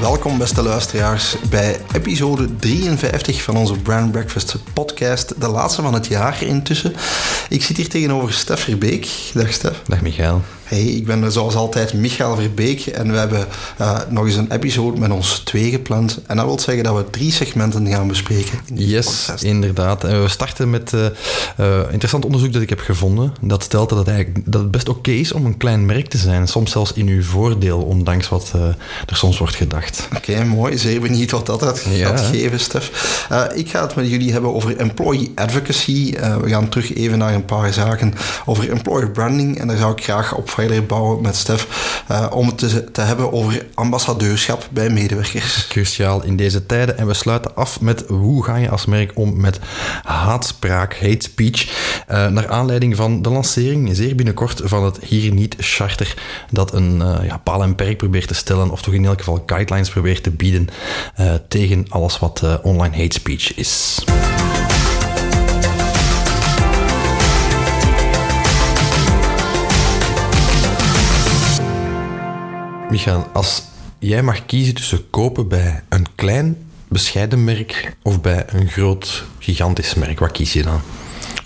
Welkom beste luisteraars bij episode 53 van onze Brand Breakfast podcast. De laatste van het jaar intussen. Ik zit hier tegenover Stef Verbeek. Dag Stef. Dag Michael. Hey, ik ben zoals altijd Michael Verbeek en we hebben uh, nog eens een episode met ons twee gepland. En dat wil zeggen dat we drie segmenten gaan bespreken. In yes, podcast. inderdaad. En we starten met uh, uh, interessant onderzoek dat ik heb gevonden. Dat stelt dat het, eigenlijk, dat het best oké okay is om een klein merk te zijn. Soms zelfs in uw voordeel, ondanks wat er soms wordt gedacht. Oké, okay, mooi. Zeer benieuwd wat dat gaat ja. geven, Stef. ik ga het met jullie hebben over employee advocacy. we gaan terug even naar een paar zaken over employer branding. En daar zou ik graag op verder bouwen met Stef, uh, om het te, te, hebben over ambassadeurschap bij medewerkers. Cruciaal in deze tijden. En we sluiten af met hoe ga je als merk om met haatspraak, hate speech, uh, naar aanleiding van de lancering, zeer binnenkort, van het Hier Niet Charter, dat een uh, ja, paal en perk probeert te stellen, of toch in elk geval guidelines probeert te bieden tegen alles wat online hate speech is. Michael, als jij mag kiezen tussen kopen bij een klein, bescheiden merk of bij een groot, gigantisch merk, wat kies je dan?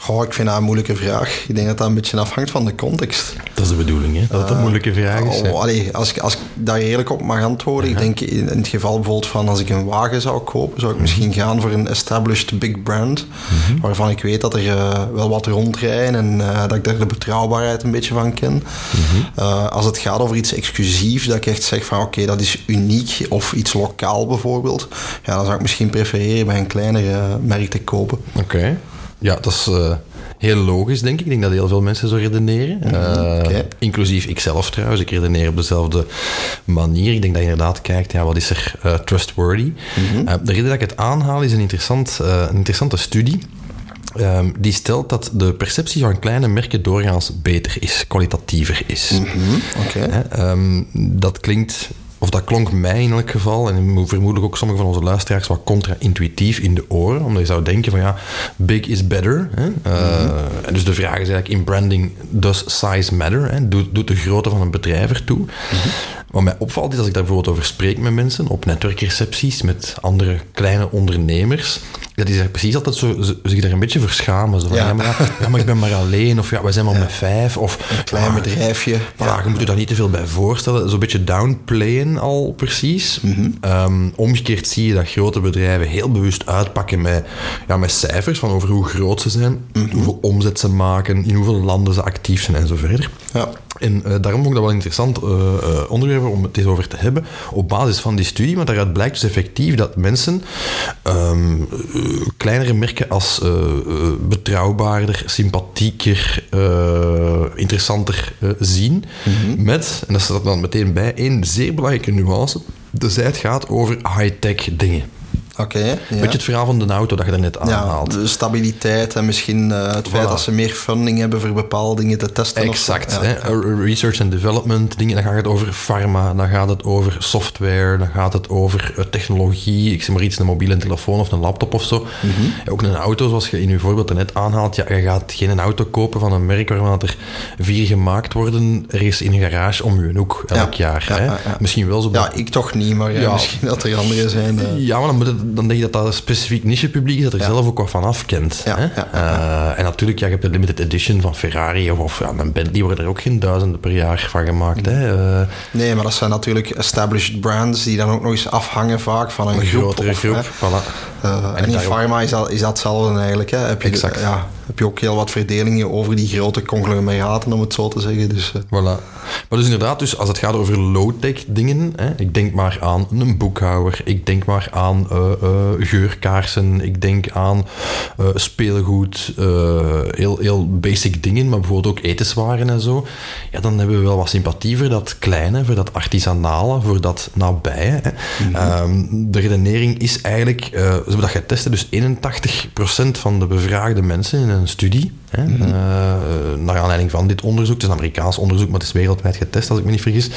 Goh, ik vind dat een moeilijke vraag. Ik denk dat dat een beetje afhangt van de context. Dat is de bedoeling, hè? Dat het een moeilijke vraag is. Oh, allee, als, ik, als ik daar eerlijk op mag antwoorden, uh -huh. ik denk in, in, het geval bijvoorbeeld van als ik een wagen zou kopen, zou ik uh -huh. misschien gaan voor een established big brand, -huh. waarvan ik weet dat er uh, wel wat rondrijden en uh, dat ik daar de betrouwbaarheid een beetje van ken. Uh, als het gaat over iets exclusiefs, dat ik echt zeg van oké, okay, dat is uniek of iets lokaal bijvoorbeeld, ja, dan zou ik misschien prefereren bij een kleinere merk te kopen. Oké. Okay. Ja, dat is uh, heel logisch, denk ik. Ik denk dat heel veel mensen zo redeneren. Mm -hmm. uh, okay. Inclusief ikzelf trouwens. Ik redeneer op dezelfde manier. Ik denk dat je inderdaad kijkt, ja, wat is er uh, trustworthy? Mm -hmm. de reden dat ik het aanhaal is een, interessant, een interessante studie. Um, die stelt dat de perceptie van kleine merken doorgaans beter is, kwalitatiever is. Mm -hmm. okay. um, dat klinkt of dat klonk mij in elk geval, en vermoedelijk ook sommige van onze luisteraars, wat contra-intuïtief in de oren. Omdat je zou denken van ja, big is better. Hè? Uh, mm-hmm. En dus de vraag is eigenlijk in branding, does size matter? Hè? Doet, doet de grootte van een bedrijf ertoe? Mm-hmm. Wat mij opvalt is als ik daar bijvoorbeeld over spreek met mensen, op netwerkrecepties, met andere kleine ondernemers, dat is precies altijd zo, ze zich daar een beetje verschamen. Zo van, ja. Ja, maar, ja, maar ik ben maar alleen, of ja, wij zijn maar ja. met vijf. Of, een klein ah, bedrijfje. Ja, je moet je daar niet te veel bij voorstellen. Zo'n beetje downplayen al precies. Mm -hmm. um, omgekeerd zie je dat grote bedrijven heel bewust uitpakken met, ja, met cijfers van over hoe groot ze zijn, mm -hmm. hoeveel omzet ze maken, in hoeveel landen ze actief zijn en zo verder. Ja. En uh, daarom vond ik dat wel een interessant uh, uh, onderwerp om het eens over te hebben. Op basis van die studie, want daaruit blijkt dus effectief dat mensen um, kleinere merken als betrouwbaarder, sympathieker, interessanter zien. Mm -hmm. Met, en dat staat dan meteen bij, één zeer belangrijke nuance. Dus het gaat over high-tech dingen. Oké. Okay, ja. Beetje het verhaal van de auto dat je er net aanhaalt. Ja, de stabiliteit en misschien uh, het voilà. feit dat ze meer funding hebben voor bepaalde dingen te testen. Exact. Of, ja, hè? Research and development dingen, dan gaat het over pharma, dan gaat het over software, dan gaat het over uh, technologie. Ik zeg maar iets, een mobiele telefoon of een laptop of zo. Mm -hmm. Ook een auto, zoals je in je voorbeeld er net aanhaalt. Ja, je gaat geen auto kopen van een merk waarvan er vier gemaakt worden ergens in een garage om je hoek elk jaar. Hè? Misschien wel zo. Ja, ik toch niet, maar misschien dat er anderen zijn. Uh... Ja, maar dan moet het dan denk je dat dat een specifiek nichepubliek is dat er ja. zelf ook wat van afkent. Ja, hè? Uh, en natuurlijk, ja, je hebt de limited edition van Ferrari of, of ja, een Bentley worden er ook geen duizenden per jaar van gemaakt. Hè? Uh, nee, maar dat zijn natuurlijk established brands die dan ook nog eens afhangen vaak van een, een groep. grotere of, groep, hè? voilà. Uh, en, en in pharma is dat, is dat hetzelfde eigenlijk. Hè? Heb je exact. Ja, heb je ook heel wat verdelingen over die grote conglomeraten, om het zo te zeggen. Dus, uh. Voilà. Maar dus inderdaad, dus als het gaat over low-tech dingen, hè, ik denk maar aan een boekhouder, ik denk maar aan uh, geurkaarsen, ik denk aan speelgoed, heel, heel basic dingen, maar bijvoorbeeld ook etenswaren en zo. Ja, dan hebben we wel wat sympathie voor dat kleine, voor dat artisanale, voor dat nabije. Hè. Mm -hmm. de redenering is eigenlijk, ze hebben dat getest, dus 81% van de bevraagde mensen in studie, hè, mm -hmm. naar aanleiding van dit onderzoek, het is een Amerikaans onderzoek, maar het is wereldwijd getest als ik me niet vergis, 81%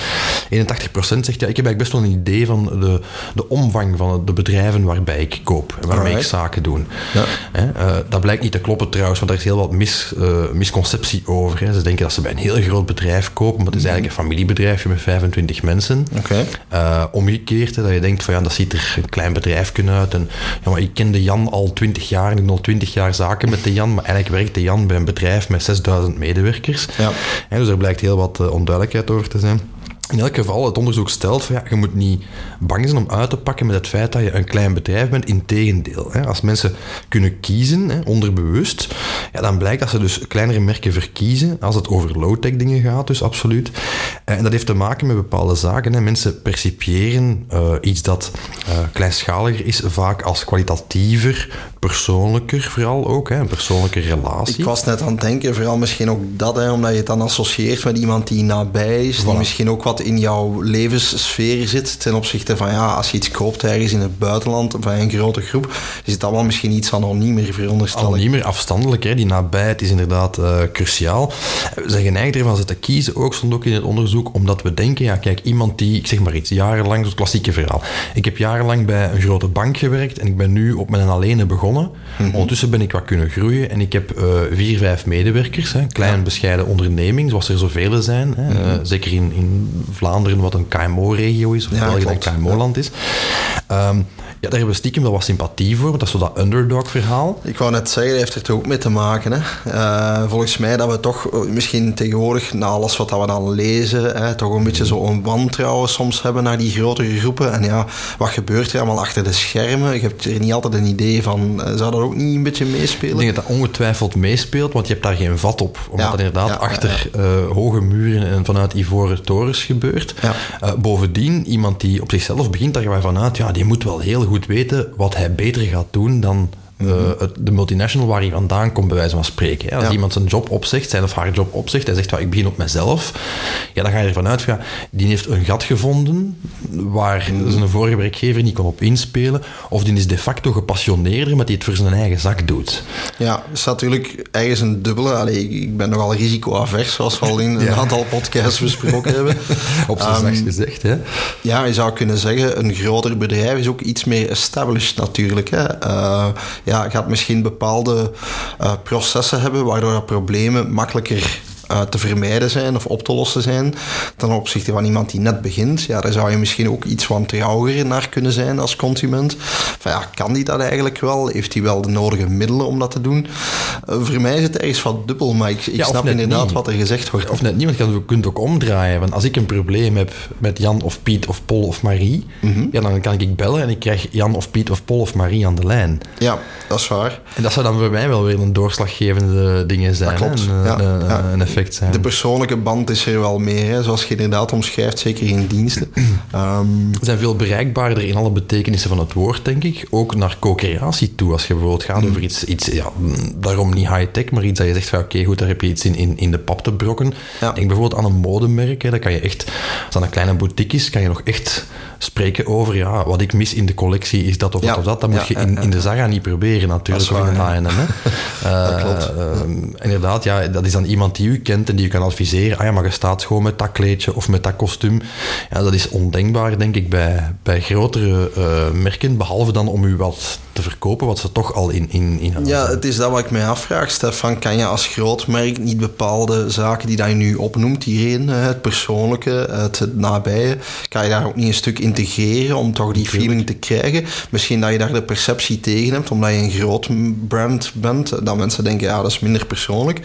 zegt ja, ik heb eigenlijk best wel een idee van de, de omvang van de bedrijven waarbij ik koop en waarmee Alright. ik zaken doe. Ja. Hè, uh, dat blijkt niet te kloppen trouwens, want er is heel wat mis, uh, misconceptie over. Hè. Ze denken dat ze bij een heel groot bedrijf kopen, maar het is eigenlijk een familiebedrijfje met 25 mensen. Okay. Omgekeerd, hè, dat je denkt van ja, dat ziet er een klein bedrijfje uit en ja, maar ik ken de Jan al 20 jaar en ik doe al 20 jaar zaken met de Jan, maar eigenlijk werkt de Jan bij een bedrijf met 6000 medewerkers. Ja. Hè, dus er blijkt heel wat uh, onduidelijkheid over te zijn. In elk geval, het onderzoek stelt van ja, je moet niet bang zijn om uit te pakken met het feit dat je een klein bedrijf bent. Integendeel, hè. als mensen kunnen kiezen, hè, onderbewust, ja, dan blijkt dat ze dus kleinere merken verkiezen als het over low-tech dingen gaat, dus absoluut. En dat heeft te maken met bepaalde zaken. Hè. Mensen percipiëren uh, iets dat uh, kleinschaliger is vaak als kwalitatiever, persoonlijker vooral ook, hè, een persoonlijke relatie. Ik was net aan het denken, vooral misschien ook dat, hè, omdat je het dan associeert met iemand die nabij is, voilà. die misschien ook wat in jouw levenssfeer zit ten opzichte van ja, als je iets koopt ergens in het buitenland bij een grote groep, is het allemaal misschien iets anoniemer veronderstellen. Anoniemer, afstandelijk, hè. die nabijheid is inderdaad uh, cruciaal. We zijn geneigd ervan te kiezen, ook stond ook in het onderzoek, omdat we denken, ja kijk, iemand die, ik zeg maar iets, jarenlang, het klassieke verhaal. Ik heb jarenlang bij een grote bank gewerkt en ik ben nu op mijn alleen begonnen. Mm -hmm. Ondertussen ben ik wat kunnen groeien en ik heb uh, vier, vijf medewerkers, hè. klein ja. bescheiden onderneming, zoals er zoveel zijn. Hè. Mm -hmm. uh, zeker in, in Vlaanderen, wat een KMO-regio is, of ja, België een KMO-land is. Um, ja, daar hebben we stiekem wel wat sympathie voor, want dat is zo dat underdog-verhaal. Ik wou net zeggen, dat heeft er toch ook mee te maken. Hè? Uh, volgens mij dat we toch misschien tegenwoordig, na alles wat we dan lezen, hè, toch een beetje zo een wantrouwen soms hebben naar die grotere groepen. En ja, wat gebeurt er allemaal achter de schermen? Je hebt er niet altijd een idee van, zou dat ook niet een beetje meespelen? Ik denk dat dat ongetwijfeld meespeelt, want je hebt daar geen vat op. Omdat ja, dat inderdaad ja, achter uh, hoge muren en vanuit ivoren torens gebeurt. Uh, bovendien, iemand die op zichzelf begint, daar gaan wij vanuit, ja, die moet wel heel goed weten wat hij beter gaat doen dan uh, de multinational waar hij vandaan komt, bij wijze van spreken. Hè. Als ja. iemand zijn job opzegt, zijn of haar job opzegt, en zegt, ik begin op mezelf, ja, dan ga je ervan uit, ja, die heeft een gat gevonden waar mm. zijn vorige werkgever niet kon op inspelen, of die is de facto gepassioneerder, maar die het voor zijn eigen zak doet. Ja, is natuurlijk ergens een dubbele. Allee, ik ben nogal risicoavers, zoals we al in een aantal podcasts besproken hebben. op zijn um, gezegd, hè? Ja, je zou kunnen zeggen, een groter bedrijf is ook iets meer established natuurlijk. Hè. Uh, ja, gaat misschien bepaalde uh, processen hebben waardoor dat problemen makkelijker uh, te vermijden zijn of op te lossen zijn ten opzichte van iemand die net begint. Ja, daar zou je misschien ook iets wantrouwiger naar kunnen zijn als consument. Van ja, kan die dat eigenlijk wel? Heeft hij wel de nodige middelen om dat te doen? Uh, voor mij is het ergens wat dubbel, maar ik, ik ja, snap inderdaad niet. wat er gezegd wordt. Of net niet, want je kunt ook omdraaien. Want als ik een probleem heb met Jan of Piet of Pol of Marie, mm -hmm. ja, dan kan ik bellen en ik krijg Jan of Piet of Pol of Marie aan de lijn. Ja, dat is waar. En dat zou dan voor mij wel weer een doorslaggevende dingen zijn. Dat klopt. Een, ja, een, ja. een zijn. De persoonlijke band is er wel meer, hè, zoals je inderdaad omschrijft, zeker in diensten. Um, Ze zijn veel bereikbaarder in alle betekenissen van het woord, denk ik. Ook naar co-creatie toe. Als je bijvoorbeeld gaat over iets, iets ja, daarom niet high-tech, maar iets dat je zegt van oké, okay, goed, daar heb je iets in, in, in de pap te brokken. Ja. Denk bijvoorbeeld aan een modemerk. Hè, dat kan je echt, als dat een kleine boutique is, kan je nog echt spreken over ja, wat ik mis in de collectie is dat of ja. dat of dat. Dat moet je in, in de Zara niet proberen natuurlijk, of in de H&M. uh, klopt. Uh, inderdaad, ja, dat is dan iemand die u kent en die u kan adviseren. Ah ja, maar je staat gewoon met dat kleedje of met dat kostuum. Ja, dat is ondenkbaar, denk ik, bij, bij grotere uh, merken. Behalve dan om u wat te verkopen, wat ze toch al in, in, in Ja, het is dat wat ik mij afvraag, Stefan. Kan je als groot merk niet bepaalde zaken die dat je nu opnoemt hierheen, het persoonlijke, het, het nabije, kan je daar ook niet een stuk integreren om toch die feeling te krijgen? Misschien dat je daar de perceptie tegen hebt, omdat je een groot brand bent, dat mensen denken, ja, dat is minder persoonlijk.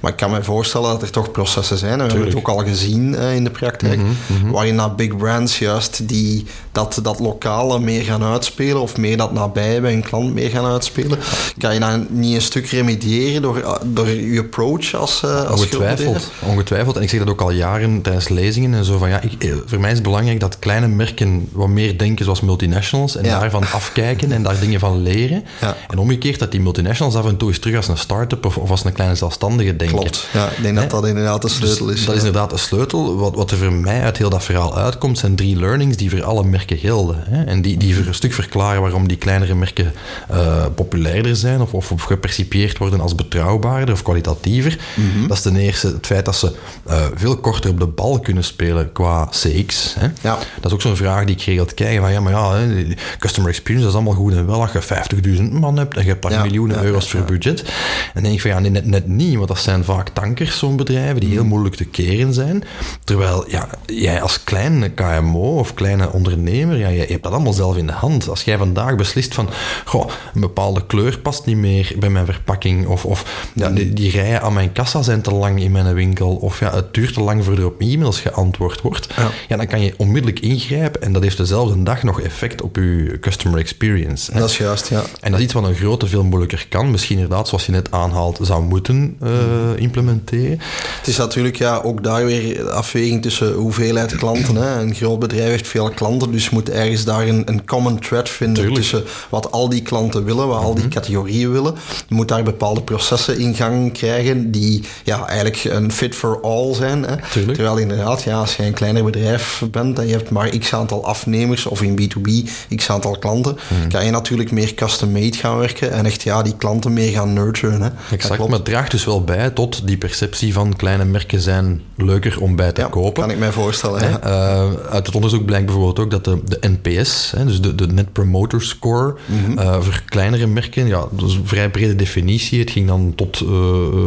Maar ik kan me voorstellen stellen dat er toch processen zijn. En we hebben het ook al gezien uh, in de praktijk. Mhm, Waarin dat big brands juist die, dat, dat lokale meer gaan uitspelen. Of meer dat nabij bij een klant meer gaan uitspelen. Kan je dan niet een stuk remediëren door, door je approach als, uh, als Ongetwijfeld. Ongetwijfeld. En ik zeg dat ook al jaren tijdens lezingen en zo van ja, ik, voor mij is het belangrijk dat kleine merken wat meer denken zoals multinationals en Ja. daarvan afkijken en daar dingen van leren. Ja. En omgekeerd dat die multinationals af en toe eens terug als een start-up of, of als een kleine zelfstandige denken. Klopt. Ja, ik denk dat dat inderdaad de sleutel Dus is. Dat is inderdaad de sleutel. Wat, wat er voor mij uit heel dat verhaal uitkomt, zijn drie learnings die voor alle merken gelden. Hè? En die, die een stuk verklaren waarom die kleinere merken eh, populairder zijn of, of gepercipieerd worden als betrouwbaarder of kwalitatiever. Mhm. Dat is ten eerste het feit dat ze eh, veel korter op de bal kunnen spelen qua CX. Hè? Ja. Dat is ook zo'n vraag die ik geregeld krijg. Van, ja, maar ja, hè, customer experience, dat is allemaal goed en wel als je 50.000 man hebt en je hebt daar Ja, miljoenen ja, euro's voor budget. En dan denk ik van ja, nee, net, net niet, want dat zijn vaak tankers, zo'n bedrijven, die heel Mm. moeilijk te keren zijn. Terwijl ja, jij als kleine KMO of kleine ondernemer, ja, je, hebt dat allemaal zelf in de hand. Als jij vandaag beslist van, goh, een bepaalde kleur past niet meer bij mijn verpakking, of, of ja, die, die rijen aan mijn kassa zijn te lang in mijn winkel, of ja, het duurt te lang voordat er op e-mails geantwoord wordt, Ja. ja, dan kan je onmiddellijk ingrijpen en dat heeft dezelfde dag nog effect op je customer experience. hè. Dat is juist, ja. En dat is iets wat een grote veel moeilijker kan. Misschien inderdaad, zoals je net aanhaalt, zou moeten eh, implementeren. Het is natuurlijk ja, ook daar weer afweging tussen hoeveelheid klanten. Hè. Een groot bedrijf heeft veel klanten, dus moet ergens daar een, een common thread vinden Tuurlijk. tussen wat al die klanten willen, wat al die categorieën willen. Je moet daar bepaalde processen in gang krijgen die ja, eigenlijk een fit for all zijn. Hè. Terwijl inderdaad, ja, als je een kleiner bedrijf bent en je hebt maar x aantal afnemers of in B2B x aantal klanten, kan je natuurlijk meer custom-made gaan werken en echt ja, die klanten meer gaan nurturen. Hè. Exact, maar het draagt dus wel bij tot die perceptie van kleine merken zijn leuker om bij te ja, kopen. kan ik mij voorstellen. Hè, eh, uit het onderzoek blijkt bijvoorbeeld ook dat de, de NPS, hè, dus de, de Net Promoter Score, Mhm. eh, voor kleinere merken, ja, dat is een vrij brede definitie. Het ging dan tot eh,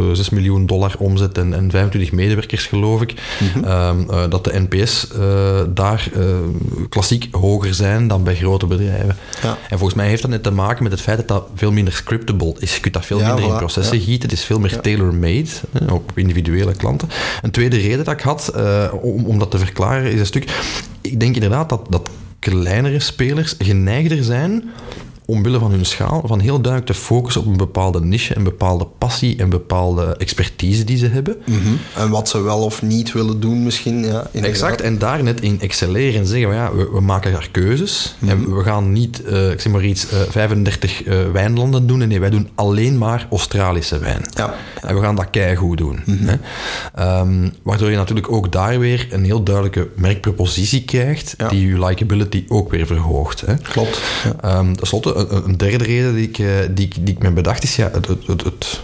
eh, 6 miljoen dollar omzet en, en 25 medewerkers, geloof ik. Mhm. Ehm, eh, dat de NPS eh, daar eh, klassiek hoger zijn dan bij grote bedrijven. Ja. En volgens mij heeft dat net te maken met het feit dat dat veel minder scriptable is. Je kunt dat veel Ja, minder in processen ja. gieten. Het is veel meer tailor-made, hè, op individuele klanten. Een tweede reden dat ik had eh, om, om dat te verklaren is een stuk... Ik denk inderdaad dat, dat kleinere spelers geneigder zijn omwille van hun schaal, van heel duidelijk te focussen op een bepaalde niche, een bepaalde passie en bepaalde expertise die ze hebben. Mhm. En wat ze wel of niet willen doen misschien. Ja. Exact, en daar net in excelleren en zeggen, ja, we, we maken daar keuzes. Mhm. En we gaan niet, eh, ik zeg maar iets, eh, 35 eh, wijnlanden doen. Nee, wij doen alleen maar Australische wijn. Ja. En we gaan dat keigoed doen. Mhm. Hè? Ehm, waardoor je natuurlijk ook daar weer een heel duidelijke merkpropositie krijgt, Ja. die je likability ook weer verhoogt. Hè? Klopt. Ja. Ehm Ten slotte, een, derde reden die ik, eh, die, die ik me bedacht is, ja, het, het, het-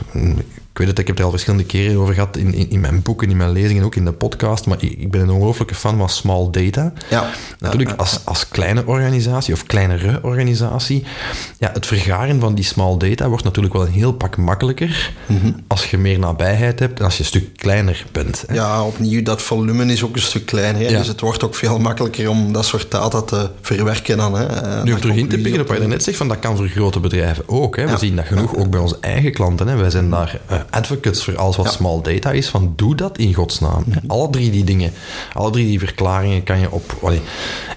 ik weet het, ik heb het er al verschillende keren over gehad in, in, in mijn boeken, in mijn lezingen, ook in de podcast, maar ik, ik ben een ongelooflijke fan van small data. Ja. Natuurlijk, als, als kleine organisatie of kleinere organisatie, ja, het vergaren van die small data wordt natuurlijk wel een heel pak makkelijker Mhm. als je meer nabijheid hebt en als je een stuk kleiner bent. hè. Ja, opnieuw, dat volume is ook een stuk kleiner. hè. Ja. Dus het wordt ook veel makkelijker om dat soort data te verwerken dan. Hè. Eh, Nu om terug in te pikken op wat je net zegt, van dat kan voor grote bedrijven ook. Hè. We Ja. zien dat genoeg ook bij onze eigen klanten. Hè. Wij zijn daar eh, advocates voor alles wat Ja. small data is, van doe dat in godsnaam. Alle drie die dingen, alle drie die verklaringen kan je op, allee,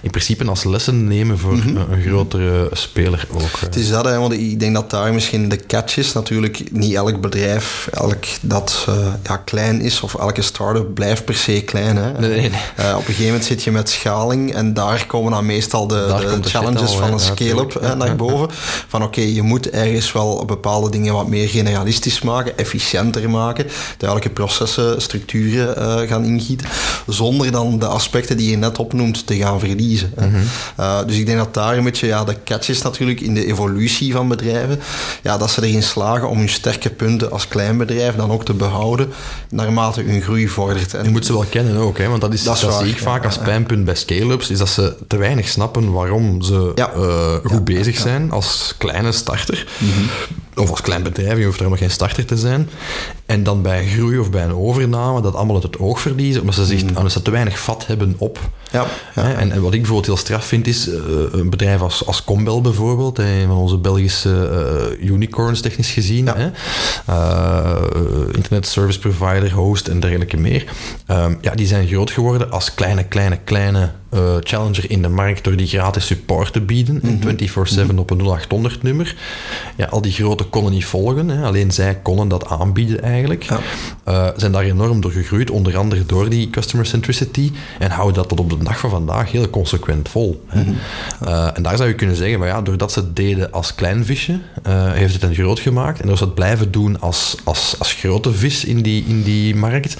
in principe als lessen nemen voor een, een grotere speler ook. eh. Het is dat, hè, want ik denk dat daar misschien de catch is. Natuurlijk, niet elk bedrijf, elk dat eh, ja, klein is, of elke start-up blijft per se klein. Hè. Nee, nee, nee. Eh, op een gegeven moment zit je met schaling en daar komen dan meestal de, de challenges al, van een scale-up naar boven. Van oké, je moet ergens wel bepaalde dingen wat meer generalistisch maken, efficiënter maken, duidelijke processen, structuren eh, gaan ingieten, zonder dan de aspecten die je net opnoemt te gaan verliezen. Mhm. Eh, dus ik denk dat daar een beetje ja, de catch is natuurlijk in de evolutie van bedrijven, ja, dat ze erin slagen om hun sterke punten als klein bedrijf dan ook te behouden, naarmate hun groei vordert. En Je moet ze wel kennen ook, hè? want dat, is, Dat dat, is waar, zie ik ja, vaak als pijnpunt bij scale-ups, is dat ze te weinig snappen waarom ze Ja. eh, goed Ja, bezig zijn als kleine starter. Mhm. Of als klein bedrijf, je hoeft er nog geen starter te zijn. En dan bij groei of bij een overname dat allemaal uit het oog verliezen, omdat ze, zich, omdat ze te weinig vat hebben op. Ja, En, en wat ik bijvoorbeeld heel straf vind is, eh, een bedrijf als, als Combel bijvoorbeeld, een van onze Belgische eh, unicorns technisch gezien, Ja. hè, eh, internet service provider, host en dergelijke meer. Ehm, ja, die zijn groot geworden als kleine, kleine, kleine challenger in de markt door die gratis support te bieden, Mhm. 24-7 op een 0800 nummer. Ja, al die grote konden niet volgen, hè, alleen zij konden dat aanbieden eigenlijk. Ja. Eh, zijn daar enorm door gegroeid, onder andere door die customer centricity en houden dat tot op de dag van vandaag heel consequent vol. hè. Mhm. Eh, en daar zou je kunnen zeggen, van ja, doordat ze het deden als klein visje, eh, heeft het hen groot gemaakt. En door ze het blijven doen als, als, als grote vis in die, in die markt,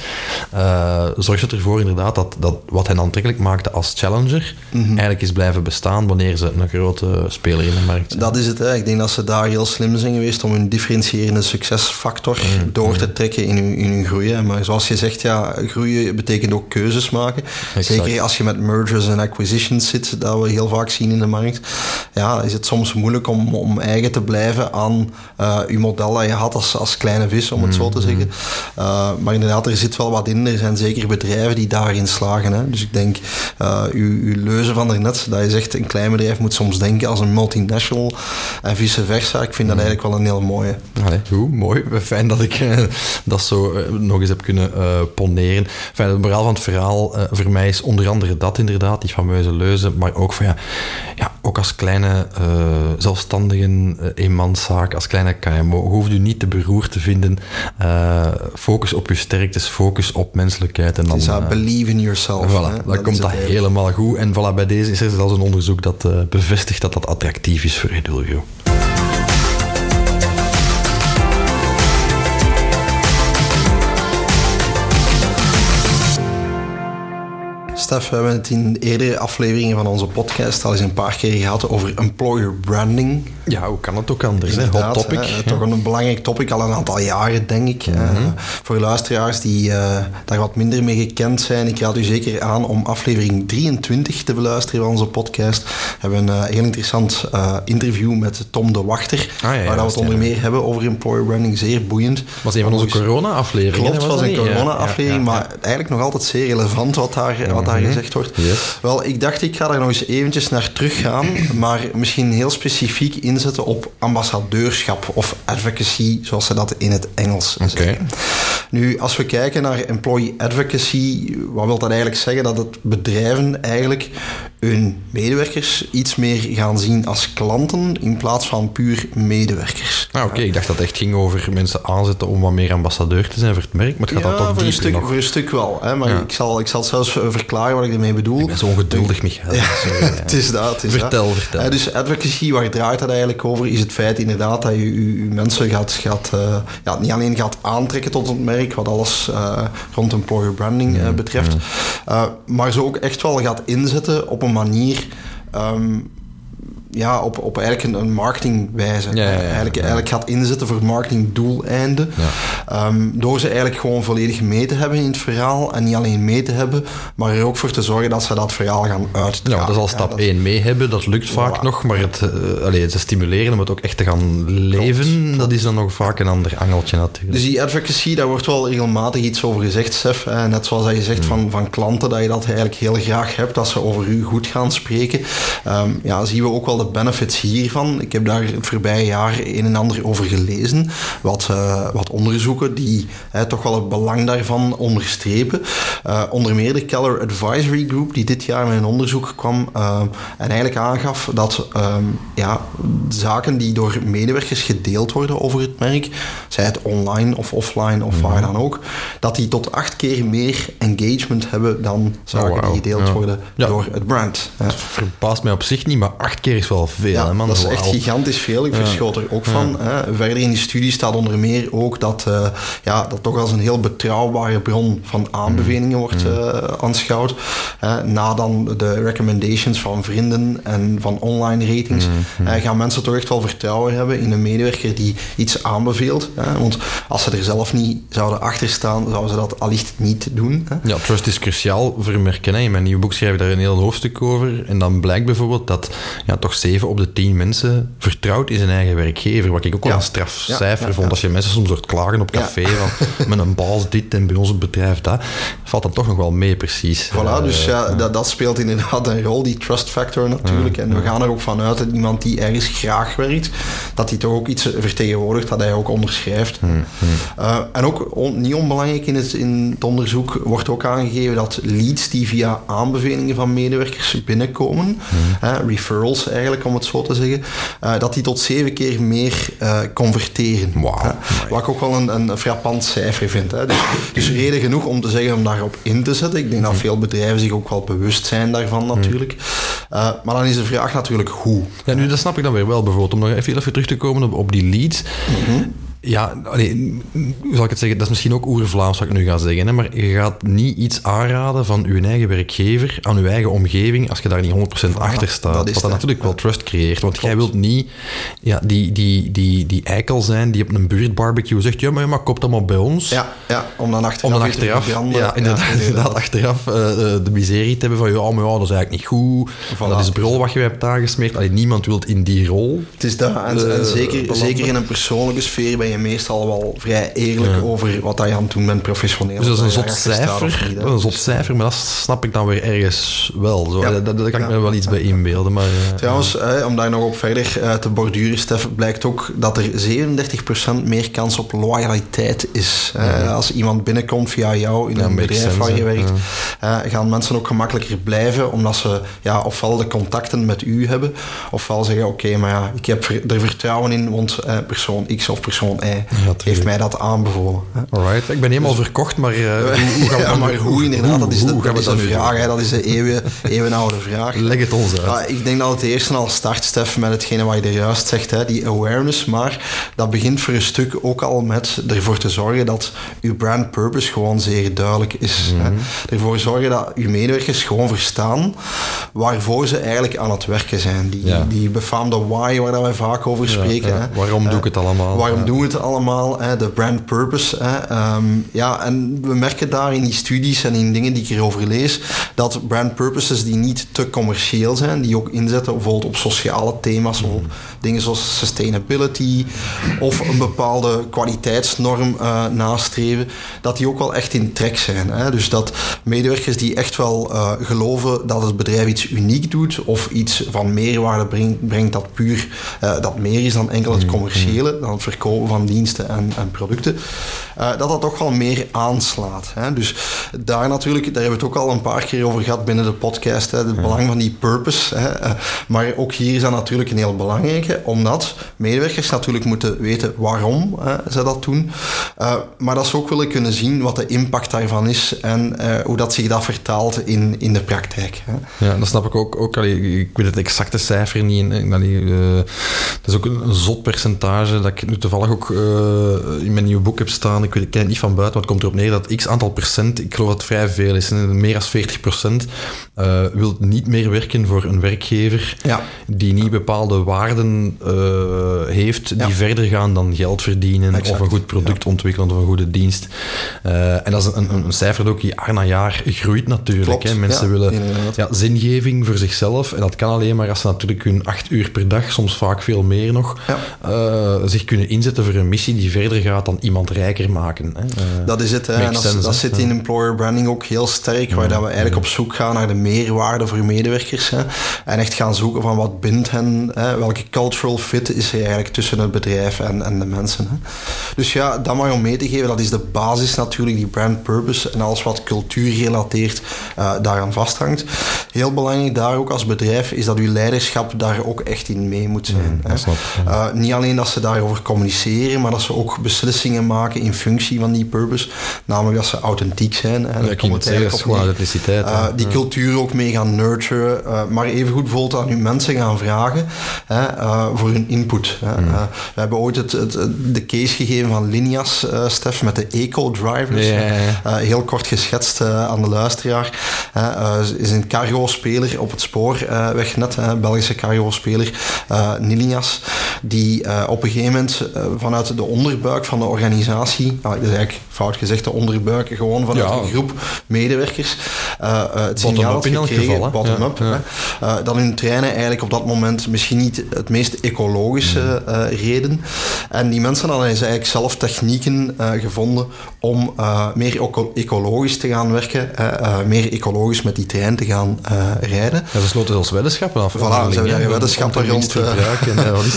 zorgt het ervoor inderdaad dat, dat wat hen aantrekkelijk maakte als challenger, Mhm. eigenlijk is blijven bestaan wanneer ze een grote speler in de markt zijn. Dat is het. Hè. Ik denk dat ze daar heel slim zijn geweest om hun differentiërende succesfactor door te trekken in hun, in hun groei. Maar zoals je zegt, ja, groeien betekent ook keuzes maken. Zeker als je met mergers en acquisitions zit, dat we heel vaak zien in de markt. Ja, is het soms moeilijk om, om eigen te blijven aan eh je model dat je had als, als kleine vis, om het zo te zeggen. Uh, maar inderdaad, er zit wel wat in. Er zijn zeker bedrijven die daarin slagen. Hè. Dus ik denk, uh, uw, uw leuze van daarnet, dat je zegt, een klein bedrijf moet soms denken als een multinational en vice versa. Ik vind dat eigenlijk wel een heel mooie. Allee, goed, mooi. Fijn dat ik uh, dat zo uh, nog eens heb kunnen uh, poneren. Het moraal van het verhaal uh, voor mij is onder andere dat inderdaad, die fameuze leuze, maar ook van ja, ja ook als kleine zelfstandigen, eenmanszaak, als kleine KMO, hoeft u niet te beroerd te vinden. Focus op uw sterktes, focus op menselijkheid. En dan, is dat believe in yourself. Voilà, dan dat komt dat helemaal goed. En voilà, bij deze is er zelfs een onderzoek dat bevestigt dat dat attractief is voor Edulgo. Stef, we hebben het in eerdere afleveringen van onze podcast al eens een paar keer gehad over employer branding. Ja, hoe kan het ook anders? Hè? Hot topic. Hè, ja. Toch een belangrijk topic, al een aantal jaren, denk ik. Mm -hmm. uh, voor luisteraars die uh, daar wat minder mee gekend zijn, ik raad u zeker aan om aflevering 23 te beluisteren van onze podcast. We hebben een uh, heel interessant interview met Tom de Wachter, ah, ja, waar we het onder meer hebben over employer branding. Zeer boeiend. was een van onze corona-afleveringen. Klopt, was een corona-aflevering, maar eigenlijk nog altijd zeer relevant wat daar, wat gezegd wordt. Yes. Wel, ik dacht ik ga daar nog eens eventjes naar terug gaan, maar misschien heel specifiek inzetten op ambassadeurschap of advocacy, zoals ze dat in het Engels okay. zeggen. Nu, als we kijken naar employee advocacy, wat wil dat eigenlijk zeggen? Dat het bedrijven eigenlijk hun medewerkers iets meer gaan zien als klanten in plaats van puur medewerkers. Ah, oké. Okay. Ik dacht dat het echt ging over mensen aanzetten om wat meer ambassadeur te zijn voor het merk, maar het gaat ja, dan toch voor een, stuk, nog. voor een stuk wel. Hè, maar ja. ik, zal, ik zal zelfs verklaren wat ik ermee bedoel. Ik ben zo ongeduldig, Michael. Ja, het is dat. Het is vertel, dat. vertel. dus advocacy, waar draait dat eigenlijk over, is het feit inderdaad dat je, je mensen gaat, gaat uh, ja, niet alleen gaat aantrekken tot het merk, wat alles uh, rond employer branding uh, betreft, maar ze ook echt wel gaat inzetten op een manier um, ja, op, op eigenlijk een, een marketingwijze. Ja, ja, ja, eigenlijk, eigenlijk gaat inzetten voor marketingdoeleinden. Um, door ze eigenlijk gewoon volledig mee te hebben in het verhaal. En niet alleen mee te hebben, maar er ook voor te zorgen dat ze dat verhaal gaan uitdragen. Ja, dat is al stap 1. mee hebben, dat lukt vaak nog. Maar het, uh, allee, het stimuleren om het ook echt te gaan leven, Klopt. dat is dan nog vaak een ander angeltje natuurlijk. Dus die advocacy, daar wordt wel regelmatig iets over gezegd, Sef. Hè. Net zoals dat je zegt mm. van, van klanten, dat je dat eigenlijk heel graag hebt, dat ze over u goed gaan spreken. Um, ja, zien we ook wel de benefits hiervan. Ik heb daar het voorbije jaar een en ander over gelezen. Wat, uh, wat onderzoeken die uh, toch wel het belang daarvan onderstrepen. Uh, onder meer de Keller Advisory Group, die dit jaar met een onderzoek kwam en eigenlijk aangaf dat um, ja, zaken die door medewerkers gedeeld worden over het merk, zij het online of offline of waar dan ook, dat die tot acht keer meer engagement hebben dan zaken oh, wow. die gedeeld ja. worden ja. door het brand. Dat verbaast mij op zich niet, maar acht keer is wel veel. Ja, hè, man? dat is echt gigantisch veel. Ik verschoot er ook van. Hè. Verder in die studie staat onder meer ook dat uh, ja, dat toch als een heel betrouwbare bron van aanbevelingen wordt uh, aanschouwd. Uh, na dan de recommendations van vrienden en van online ratings gaan mensen toch echt wel vertrouwen hebben in een medewerker die iets aanbeveelt. want als ze er zelf niet zouden achter staan, zouden ze dat allicht niet doen. Hè. Ja, trust is cruciaal voor merken. In mijn nieuwe boek schrijf ik daar een heel hoofdstuk over. En dan blijkt bijvoorbeeld dat ja, toch zeven op de tien mensen vertrouwt in zijn eigen werkgever. Wat ik ook wel Ja. een strafcijfer Ja, vond. Als je mensen soms hoort klagen op café van met een baas dit en bij ons het bedrijf dat, valt dan toch nog wel mee precies. Voilà, Eh, dus ja, dat, dat speelt inderdaad een rol, die trust factor natuurlijk. En we gaan er ook vanuit dat iemand die ergens graag werkt, dat hij toch ook iets vertegenwoordigt dat hij ook onderschrijft. Eh, en ook on- niet onbelangrijk in het, in het onderzoek wordt ook aangegeven dat leads die via aanbevelingen van medewerkers binnenkomen, hè, referrals eigenlijk om het zo te zeggen, eh, dat die tot zeven keer meer eh, converteren. Amai. Wat ik ook wel een, een frappant cijfer vind. Hè. Dus, dus reden genoeg om te zeggen om daarop in te zetten. Ik denk dat veel bedrijven zich ook wel bewust zijn daarvan natuurlijk. Eh, maar dan is de vraag natuurlijk hoe. Ja, nu, dat snap ik dan weer wel bijvoorbeeld. Om nog even, even terug te komen op, op die leads. Ja, allee, hoe zal ik het zeggen? Dat is misschien ook oer-Vlaams wat ik nu ga zeggen. Hè? Maar je gaat niet iets aanraden van je eigen werkgever aan je eigen omgeving als je daar niet 100% achter staat. dat is wat dan het, natuurlijk wel trust creëert. Want jij wilt niet ja, die, die, die, die eikel zijn die op een buurtbarbecue zegt ja, maar, maar koop dat maar bij ons. Ja, ja om dan achteraf, Om dan achteraf, ja, inderdaad, inderdaad, achteraf eh, eh, de miserie te hebben van ja, maar ja, dat is eigenlijk niet goed. Voilà. Dat is brol wat je hebt aangesmeerd. Allee, niemand wil in die rol. Het is dat. En, en Eh, zeker, zeker in een persoonlijke sfeer ben je meestal wel vrij eerlijk over wat je aan het doen bent professioneel. Dus dat is een zot cijfer. niet, een zot cijfer, maar dat snap ik dan weer ergens wel. Zo. Ja. Daar kan ik me wel iets bij inbeelden. Maar, eh, Trouwens, eh, om daar nog op verder eh, te borduren, Stef, blijkt ook dat er 37% meer kans op loyaliteit is. Eh, Als iemand binnenkomt via jou in een bedrijf waar je werkt, eh, gaan mensen ook gemakkelijker blijven, omdat ze ja, ofwel de contacten met u hebben, ofwel zeggen, oké, maar ja, ik heb er vertrouwen in, want eh, persoon X of persoon Heeft mij dat aanbevolen. Alright, ik ben helemaal verkocht, maar eh, hoe, gaan we ja, maar hoe inderdaad, dat is dat is dat de nu vraag. Hè, dat is eeuwen, eeuwenoude vraag. Leg het ons uit. Ja, ik denk dat het eerste al start, Stef, met hetgene wat je er juist zegt, hè, die awareness. Maar dat begint voor een stuk ook al met ervoor te zorgen dat uw brand purpose gewoon zeer duidelijk is. Mhm. hè. Ervoor zorgen dat uw medewerkers gewoon verstaan waarvoor ze eigenlijk aan het werken zijn. Die, die befaamde why waar wij vaak over spreken. Hè. Waarom doe ik het allemaal? Waarom doen we allemaal? Hè? De brand purpose. Hè? Ehm, ja, en we merken daar in die studies en in dingen die ik erover lees, dat brand purposes die niet te commercieel zijn, die ook inzetten bijvoorbeeld op sociale thema's, of op dingen zoals sustainability, of een bepaalde kwaliteitsnorm eh, nastreven, dat die ook wel echt in trek zijn. Hè? Dus dat medewerkers die echt wel eh, geloven dat het bedrijf iets uniek doet, of iets van meerwaarde brengt, brengt dat puur eh, dat meer is dan enkel het commerciële, dan het verkopen van diensten en, en producten, eh, dat dat toch wel meer aanslaat. Hè? Dus daar natuurlijk, daar hebben we het ook al een paar keer over gehad binnen de podcast, hè? het belang van die purpose. Hè? Eh, maar ook hier is dat natuurlijk een heel belangrijke, omdat medewerkers natuurlijk moeten weten waarom hè, ze dat doen, Eh, maar dat ze ook willen kunnen zien wat de impact daarvan is en hoe dat zich dat vertaalt in, in de praktijk. Hè? Ja, dat snap ik ook. ook allee, ik weet het exacte cijfer niet. En, allee, eh, dat is ook een, zot percentage dat ik nu toevallig ook in mijn nieuwe boek heb staan. Ik, weet, ik ken het niet van buiten, maar het komt erop neer dat x aantal procent, ik geloof dat het vrij veel is, meer dan 40 procent, eh, wil niet meer werken voor een werkgever Ja. die niet bepaalde waarden eh, heeft die Ja. verder gaan dan geld verdienen Exact. of een goed product ontwikkelen of een goede dienst. Eh, en dat is een, een, een cijfer dat ook jaar na jaar groeit natuurlijk. Hè. Mensen willen ja, zingeving voor zichzelf. En dat kan alleen maar als ze natuurlijk hun acht uur per dag, soms vaak veel meer nog, eh, zich kunnen inzetten voor een missie die verder gaat dan iemand rijker maken. Hè. Eh, Dat is het. Hè. En dat, sense, dat hè. zit in employer branding ook heel sterk, waar dat we eigenlijk op zoek gaan naar de meerwaarde voor medewerkers. Hè. En echt gaan zoeken van wat bindt hen, hè. welke cultural fit is er eigenlijk tussen het bedrijf en, en de mensen. Hè. Dus ja, dat maar om mee te geven, dat is de basis natuurlijk, die brand purpose en alles wat cultuur gerelateerd eh, daaraan vasthangt. Heel belangrijk daar ook als bedrijf is dat uw leiderschap daar ook echt in mee moet zijn. hè. ik, Eh, niet alleen dat ze daarover communiceren, maar dat ze ook beslissingen maken in functie van die purpose. Namelijk dat ze authentiek zijn. Hè. Daar ik het zeggen, is gewoon authenticiteit. Eh, die cultuur ook mee gaan nurturen. eh, maar evengoed bijvoorbeeld aan uw mensen gaan vragen hè, eh, voor hun input. Hè. Mm. Eh, we hebben ooit het, het, de case gegeven van Linias, Stef, met de eco-drivers. Ja, ja, ja. Heel kort geschetst aan de luisteraar. Is een cargo-speler op het spoor weg net, hè, Belgische cargo-speler Nilias, die op een gegeven moment eh, vanuit de onderbuik van de organisatie, ah, dat is eigenlijk fout gezegd, de onderbuiken gewoon vanuit Ja. een groep medewerkers. eh, het signaal in elk gekregen, geval, bottom-up, Ja, eh, dat hun treinen eigenlijk op dat moment misschien niet het meest ecologische Mm. eh, reden. En die mensen hadden dus eigenlijk zelf technieken gevonden om meer eco- ecologisch te gaan werken, meer ecologisch met die trein te gaan rijden. Ja, ze sloten zelfs weddenschappen af. Voilà, ze hebben weddenschappen rond,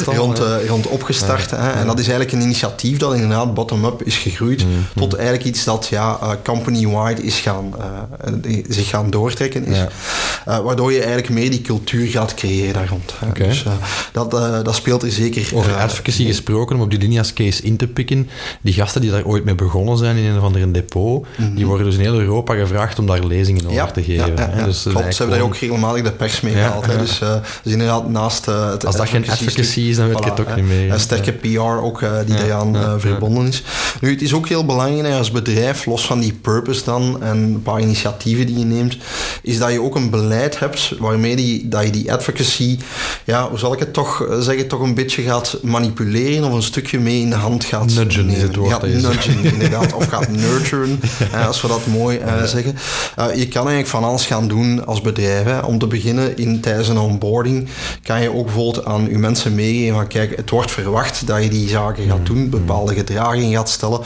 rond, rond opgestart. Hè? En dat is eigenlijk een initiatief dat inderdaad bottom-up is gegroeid Mm, tot eigenlijk iets dat ja, eh, company-wide is gaan, eh, eh, zich gaan doortrekken is. Ja. Waardoor je eigenlijk meer die cultuur gaat creëren daar rond. hè. Dus dat, dat speelt er zeker... Over advocacy gesproken, om op die Linia's case in te pikken. Die gasten die daar ooit mee begonnen zijn in een of ander depot, die worden dus in heel Europa gevraagd om daar lezingen over te geven. Mhm. Ja, hè. Dus Klopt, ze hebben daar ook regelmatig de pers mee gehaald. hè. Dus, dus inderdaad, naast het Als dat geen advocacy is, dan weet ik het ook niet meer. Een sterke PR ook, die Ja, eraan ja, eh, verbonden is. Nu, het is ook heel belangrijk als bedrijf, los van die purpose dan en een paar initiatieven die je neemt, is dat je ook een beleid hebt waarmee die, dat je die advocacy, ja, hoe zal ik het toch eh, zeggen, toch een beetje gaat manipuleren of een stukje mee in de hand gaat Nudgen is nemen. het woord Gaat nudgen, inderdaad. Of gaat nurturen, als we dat mooi eh, zeggen. Eh, je kan eigenlijk van alles gaan doen als bedrijf. Hè. Om te beginnen, in, tijdens een onboarding kan je ook bijvoorbeeld aan je mensen meegeven van kijk, het wordt verwacht dat je die zaken gaat doen, bepaalde gedragingen gaat stellen.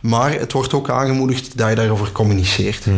Maar het wordt ook aangemoedigd dat je daarover communiceert. Hè.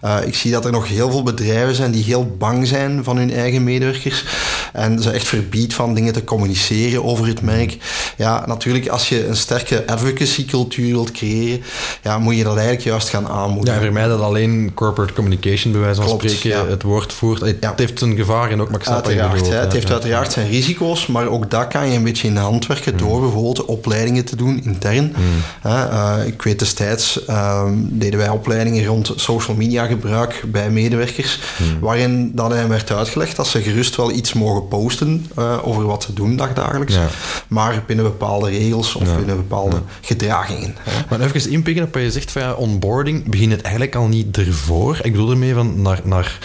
Eh, ik zie dat er nog heel veel bedrijven zijn die heel bang zijn van hun eigen medewerkers en ze echt verbiedt van dingen te communiceren over het merk. Ja, natuurlijk, als je een sterke advocacy cultuur wilt creëren, ja, moet je dat eigenlijk juist gaan Ja, aanmoedigen. en voor mij dat alleen corporate communication, bij wijze van Klopt, spreken, ja. het woord voert. Het Ja. heeft zijn gevaar en ook, maar ik snap wat je Uiteraard, bedoelt, hè. het ja. heeft Ja. uiteraard zijn risico's, maar ook dat kan je een beetje in de hand werken door bijvoorbeeld opleidingen te doen intern. Hè, eh, ik weet destijds ehm, deden wij opleidingen rond social media gebruik bij medewerkers, waarin dat hen werd uitgelegd dat ze gerust wel iets mogen posten eh, over wat ze doen dagdagelijks, Ja. maar binnen bepaalde regels of binnen bepaalde gedragingen. Maar even inpikken op wat je zegt van ja, onboarding, begint het eigenlijk al niet ervoor? Ik bedoel ermee van naar, naar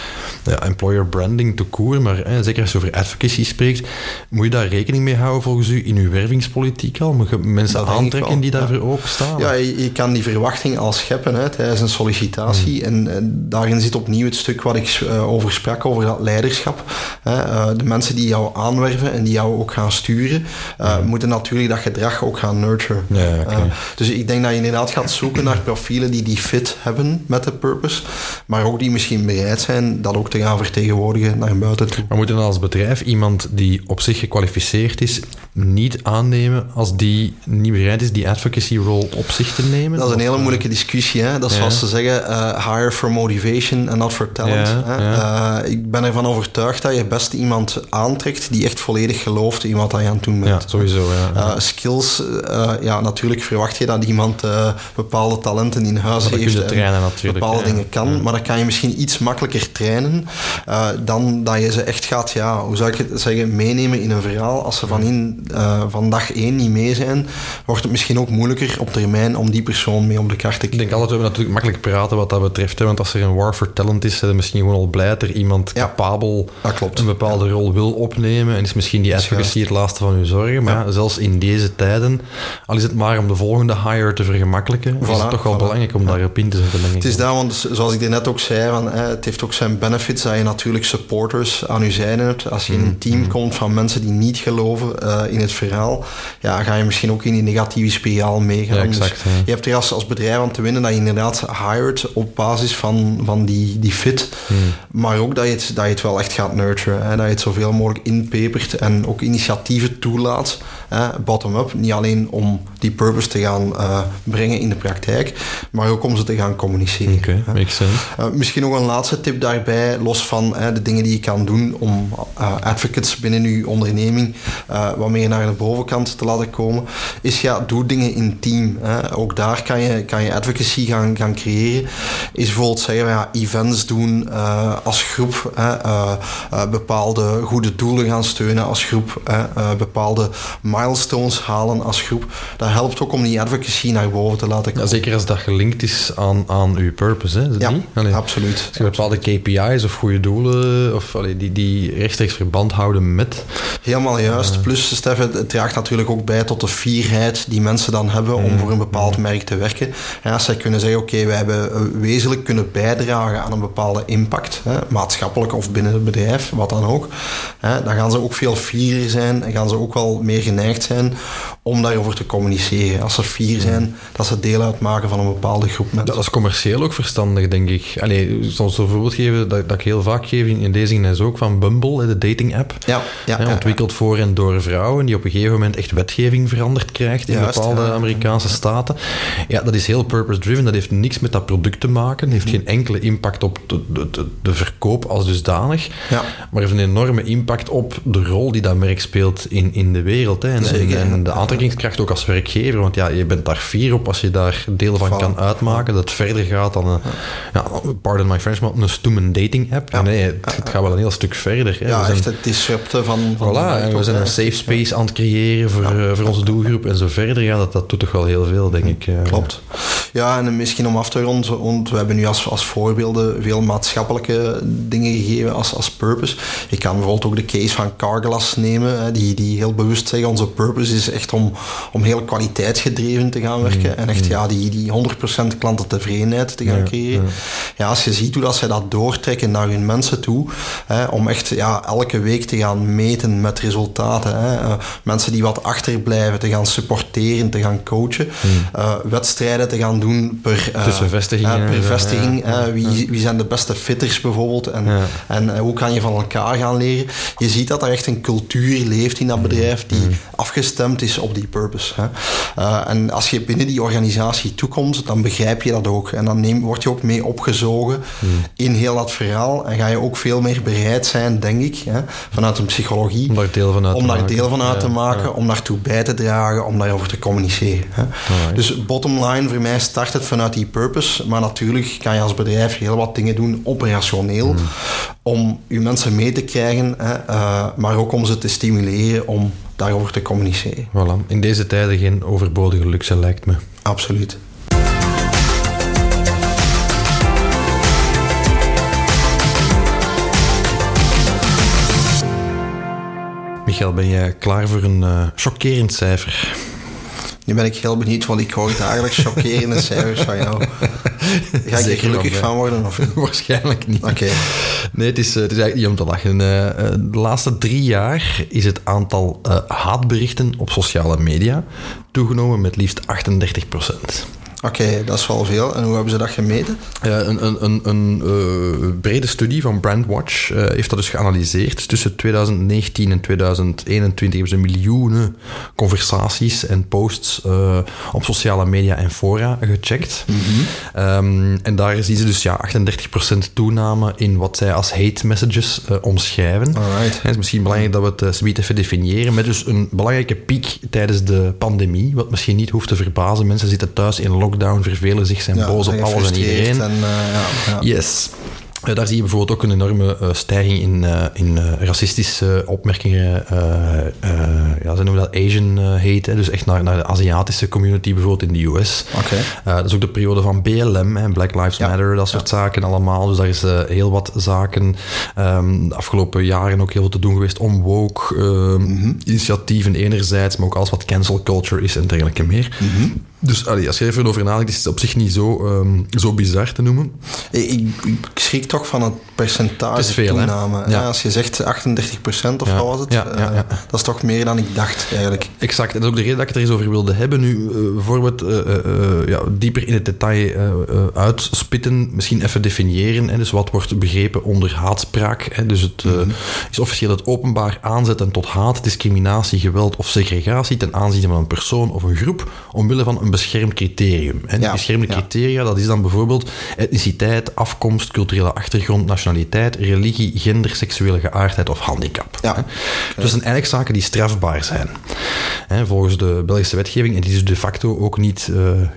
ja, employer branding te koer, maar hè, zeker als je over advocacy spreekt, moet je daar rekening mee houden volgens u in uw wervingspolitiek al? Mensen Dat aantrekken die ja. daarvoor openstaan? Ja, je, je kan die verwachting al scheppen hè, tijdens een sollicitatie. En, eh, daarin zit opnieuw het stuk wat ik eh, over sprak, over dat leiderschap. Hè. Eh, de mensen die jou aanwerven en die jou ook gaan sturen, eh, moeten natuurlijk dat gedrag ook gaan nurturen. Ja, dus ik denk dat je inderdaad gaat zoeken naar profielen die die fit hebben met de purpose, maar ook die misschien bereid zijn dat ook te gaan vertegenwoordigen naar buiten toe. Maar moeten dan als bedrijf iemand die op zich gekwalificeerd is, niet aannemen als die niet bereid is die advocacy role op zich te nemen? Dat is een hele eh, moeilijke discussie. Hè? Dat is zoals ze zeggen, eh, hire for motivation and not for talent. Hè? Eh, ik ben ervan overtuigd dat je best iemand aantrekt die echt volledig gelooft in wat hij aan het doen bent. Ja, sowieso. Ja. Eh, skills, ja, natuurlijk verwacht je dat iemand bepaalde talenten in huis dat heeft en bepaalde dingen kan, maar dat kan je misschien iets makkelijker trainen dan dat je ze echt gaat, ja, hoe zou ik het zeggen, meenemen in een verhaal. Als ze van, in, van dag één niet mee zijn, wordt het misschien ook moeilijker op termijn om die persoon mee om de kar te Ik krijgen. denk altijd, we hebben natuurlijk makkelijk praten wat dat betreft. Hè, want als er een war for talent is, zijn we misschien gewoon al blij dat er iemand Ja, capabel dat klopt. een bepaalde rol wil opnemen. En is misschien die advocacy het laatste van uw zorgen. Maar Ja. zelfs in deze tijden, al is het maar om de volgende hire te vergemakkelijken, is het toch wel voilà. belangrijk om daarop in te zetten, ik. Het is dat, want zoals ik net ook zei, van, hè, het heeft ook zijn benefits dat je natuurlijk supporters aan je zijde hebt. Als je in Mm, een team komt van mensen die niet geloven eh, in het verhaal, ja, ga je misschien ook in die negatieve spiraal meegaan. Ja, Dus exact, ja. je hebt er als, als bedrijf aan te winnen dat je inderdaad hired op basis van, van die, die fit, Mm. maar ook dat je, het, dat je het wel echt gaat nurturen. Hè, dat je het zoveel mogelijk inpepert en ook initiatieven toelaat, bottom-up. Niet alleen om die purpose te gaan eh, brengen in de praktijk, maar ook om ze te gaan communiceren. Oké, hè. makes sense. Uh, misschien nog een laatste tip daarbij, los van de dingen die je kan doen om uh, advocates binnen je onderneming wat meer naar de bovenkant te laten komen, is ja, doe dingen in team. Hè. Ook daar kan je, kan je advocacy gaan, gaan creëren. Is bijvoorbeeld zeggen, ja, events doen als groep, hè, bepaalde goede doelen gaan steunen als groep, hè, bepaalde milestones halen als groep. Dat helpt ook om die advocacy naar boven te laten komen. Ja, zeker als dat gelinkt is aan, aan uw purpose, hè? Is Ja? Allee, absoluut. Als je bepaalde KPI's of goede doelen, of allee, die, die rechtstreeks verband houden met... Helemaal juist. Plus, Stef, het draagt natuurlijk ook bij tot de fierheid die mensen dan hebben om Mm. voor een bepaald merk te werken. En als zij kunnen zeggen, oké, wij hebben eh, wezenlijk kunnen bijdragen aan een bepaalde impact, hè, maatschappelijk of binnen het bedrijf, wat dan ook, hè, dan gaan ze ook veel fierer zijn en gaan ze ook wel meer geneigd zijn om daarover te communiceren. Als ze fier zijn, dat ze deel uitmaken van een bepaalde groep mensen. Dat is commercieel ook verstandig, denk ik. Allee, soms een voorbeeld geven dat, dat ik heel vaak geef in, in deze is ook van Bumble, de dating-app. Ja, ja, Hè, ja, ontwikkeld voor en door vrouwen, die op een gegeven moment echt wetgeving veranderd krijgt in Juist, bepaalde ja. Amerikaanse staten. Ja, dat is heel purpose-driven. Dat heeft niks met dat product te maken. heeft geen enkele impact op de, de, de, de verkoop als dusdanig. Ja. Maar heeft een enorme impact op de rol die dat merk speelt in, in de wereld. Hè. En, Zeker, en, en de aantrekkingskracht ook als werkgever. Want ja, je bent daar fier op als je daar deel van kan uitmaken. Dat het verder gaat dan een, ja, pardon my French, maar een stoeme dating app. Ja. Nee, het, het gaat wel een heel stuk verder. Hè. Ja, We zijn- echt het disrupten van... van Voilà, en we zijn een safe space aan het creëren voor, eh, voor onze doelgroep en zo verder. Ja, dat, dat doet toch wel heel veel, denk ik. eh. Klopt. Ja, en misschien om af te ronden, want we hebben nu als, als voorbeelden veel maatschappelijke dingen gegeven als, als purpose. Ik kan bijvoorbeeld ook de case van Carglass nemen, die, die heel bewust zeggen, onze purpose is echt om, om heel kwaliteitsgedreven te gaan werken en echt ja, die, die 100% klantentevredenheid te gaan Ja, creëren. Ja. als je ziet hoe dat zij dat doortrekken naar hun mensen toe, hè, om echt ja, elke week te gaan meten met resultaten. Hè, eh, mensen die wat achterblijven, te gaan supporteren, te gaan coachen, eh, wedstrijden te gaan doen per, eh, Tussen vestigingen en per vestiging. ja, wie, wie zijn de beste fitters bijvoorbeeld en, en hoe kan je van elkaar gaan leren. Je ziet dat er echt een cultuur leeft in dat bedrijf die afgestemd is op die purpose. Hè. Eh, en als je binnen die organisatie toekomt, dan begrijp je dat ook. En dan neem, word je ook mee opgezogen in heel dat verhaal. En ga je ook veel meer bereid zijn, denk ik, hè, vanuit een psychologie, Om daar deel van uit om te maken. deel van uit Ja, te maken, ja. om daartoe bij te dragen, om daarover te communiceren. Hè. Dus bottom line, voor mij start het vanuit die purpose. Maar natuurlijk kan je als bedrijf heel wat dingen doen, operationeel, Hmm. om je mensen mee te krijgen, hè, eh, maar ook om ze te stimuleren om daarover te communiceren. Voilà. In deze tijden geen overbodige luxe, lijkt me. Absoluut. Michael, ben jij klaar voor een eh, chockerend cijfer? Nu ben ik heel benieuwd, want ik hoor dagelijks chockerende cijfers van jou. Ga ik er gelukkig van worden? Of? Waarschijnlijk niet. Oké. Nee, het is, eh, het is eigenlijk niet om te lachen. Eh, eh, de laatste drie jaar is het aantal eh, haatberichten op sociale media toegenomen met liefst 38 procent. Oké, dat is wel veel. En hoe hebben ze dat gemeten? een een, een, een eh, brede studie van Brandwatch eh, heeft dat dus geanalyseerd. Dus tussen 2019 en 2021 hebben ze miljoenen conversaties en posts eh, op sociale media en fora gecheckt. Ehm, en daar zien ze dus ja, 38% toename in wat zij als hate messages omschrijven. Alright. Het is misschien belangrijk dat we het uh, zometeen even definiëren. Met dus een belangrijke piek tijdens de pandemie, wat misschien niet hoeft te verbazen. Mensen zitten thuis in lockdown, vervelen zich, zijn boos op alles en iedereen. En, eh, ja, ja. Yes. Eh, daar zie je bijvoorbeeld ook een enorme eh, stijging in, in racistische opmerkingen. ja, ze noemen dat Asian hate, hè, dus echt naar, naar de Aziatische community, bijvoorbeeld in de US. Oké. Eh, dat is ook de periode van BLM, hè, Black Lives Ja. Matter, dat soort zaken allemaal. Dus daar is heel wat zaken ehm, de afgelopen jaren ook heel veel te doen geweest om woke ehm, initiatieven enerzijds, maar ook alles wat cancel culture is en dergelijke meer. Dus allee, als je er even over nadenkt, is het op zich niet zo, ehm, zo bizar te noemen. Ik, ik, ik schrik toch van het percentage Het is veel, hè? toename. Ja. Ja, als je zegt 38% of Ja, wat was het, eh, dat is toch meer dan ik dacht eigenlijk. Exact, en dat is ook de reden dat ik het er eens over wilde hebben. Nu, eh, voor we het ja, dieper in het detail eh, eh, uitspitten, misschien even definiëren. Hè, dus wat wordt begrepen onder haatspraak? Hè, dus het eh, is officieel het openbaar aanzetten tot haat, discriminatie, geweld of segregatie ten aanzien van een persoon of een groep omwille van een beschermd criterium. En die Ja, beschermde ja. criteria, dat is dan bijvoorbeeld etniciteit, afkomst, culturele achtergrond, nationaliteit, religie, gender, seksuele geaardheid of handicap. Ja. Dus dat zijn eigenlijk zaken die strafbaar zijn. Hè, volgens de Belgische wetgeving. En die dus de facto ook niet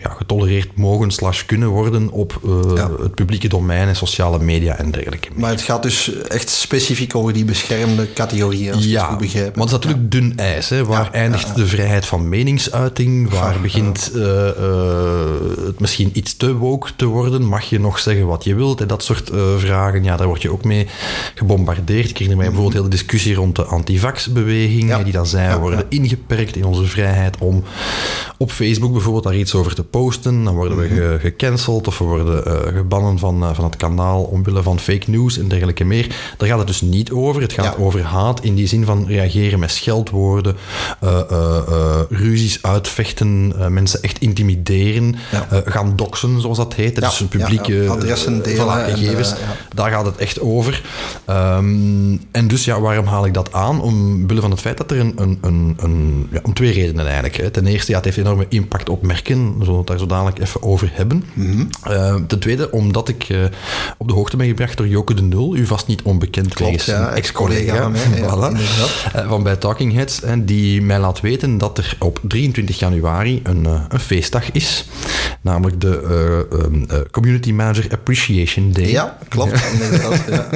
ja, getolereerd mogen slash kunnen worden op eh, Ja. het publieke domein en sociale media en dergelijke. Maar het gaat dus echt specifiek over die beschermde categorieën, als ik het Ja, goed begrijp. maar dat is natuurlijk dun ijs. Hè? Waar Ja, eindigt ja, ja. de vrijheid van meningsuiting? Waar Ja, begint eh, eh, het misschien iets te woke te worden? Mag je nog zeggen wat je wilt? En dat soort eh, vragen, ja, daar word je ook mee gebombardeerd. Ik herinner mij bijvoorbeeld heel de discussie rond de antivax-beweging, Ja. die dan zei, we worden ingeperkt in onze vrijheid om op Facebook bijvoorbeeld daar iets over te posten. Dan worden we ge- gecanceld of we worden gebannen van, van het kanaal omwille van fake news en dergelijke meer. Daar gaat het dus niet over. Het gaat Ja. over haat in die zin van reageren met scheldwoorden, eh, ruzies uitvechten, mensen echt intimideren, Ja. eh, gaan doxen, zoals dat heet. Ja, Dus een publieke ja, ja. Adressen eh, delen voilà, gegevens. eh. Daar gaat het echt over. Ehm, en dus ja, waarom haal ik dat aan? Omwille van het feit dat er een, een, een, om twee redenen eigenlijk. Hè. Ten eerste, ja, het heeft enorme impact op merken. We zullen het daar zo dadelijk even over hebben. Eh, ten tweede, omdat ik eh, op de hoogte ben gebracht door Joke de Nul, u vast niet onbekend Klopt, ja, ex-collega van voilà, eh, van bij Talking Heads, en die mij laat weten dat er op 23 januari een, eh, een feestdag is, namelijk de eh, ehm, eh, Community Manager Appreciation Day. Ja, klopt. ja.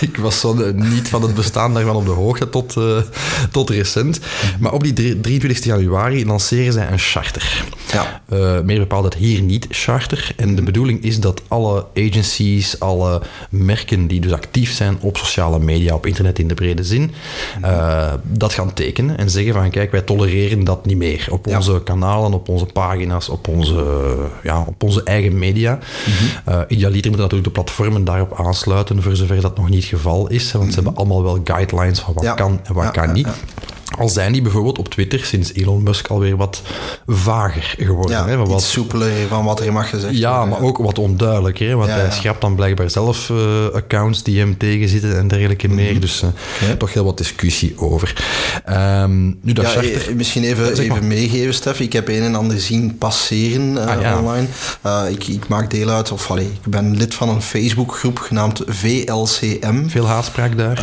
ik was zo niet van het bestaan daarvan op de hoogte tot, eh, tot recent. Maar op die drie- 23 januari lanceren zij een charter. Ja. Meer bepaald het hier niet charter. En de bedoeling is dat alle agencies, alle merken die dus actief zijn op sociale media, op internet in de brede zin, dat gaan tekenen en zeggen van kijk, wij tolereren dat niet meer. Op Ja. onze kanalen, op onze pagina's, op onze, ja, op onze eigen media. Eh, idealiter moeten natuurlijk de platformen daarop aansluiten, voor zover dat nog niet het geval is. Want ze hebben allemaal wel guidelines van wat Ja. kan en wat Ja, kan niet. Al zijn die bijvoorbeeld op Twitter sinds Elon Musk alweer wat vager geworden. Ja, hè, van wat, soepeler van wat er mag gezegd ja, worden, maar ook wat onduidelijker. Hè, want Ja, hij ja. schrapt dan blijkbaar zelf eh, accounts die hem tegenzitten en dergelijke Mhm. meer. Dus eh, toch heel wat discussie over. Ehm, nu, dat charter... eh, misschien even, Zeg maar. even meegeven, Stef. Ik heb een en ander zien passeren Ah, online. Ik, ik maak deel uit, of allee, ik ben lid van een Facebookgroep genaamd VLCM. Veel haatspraak daar.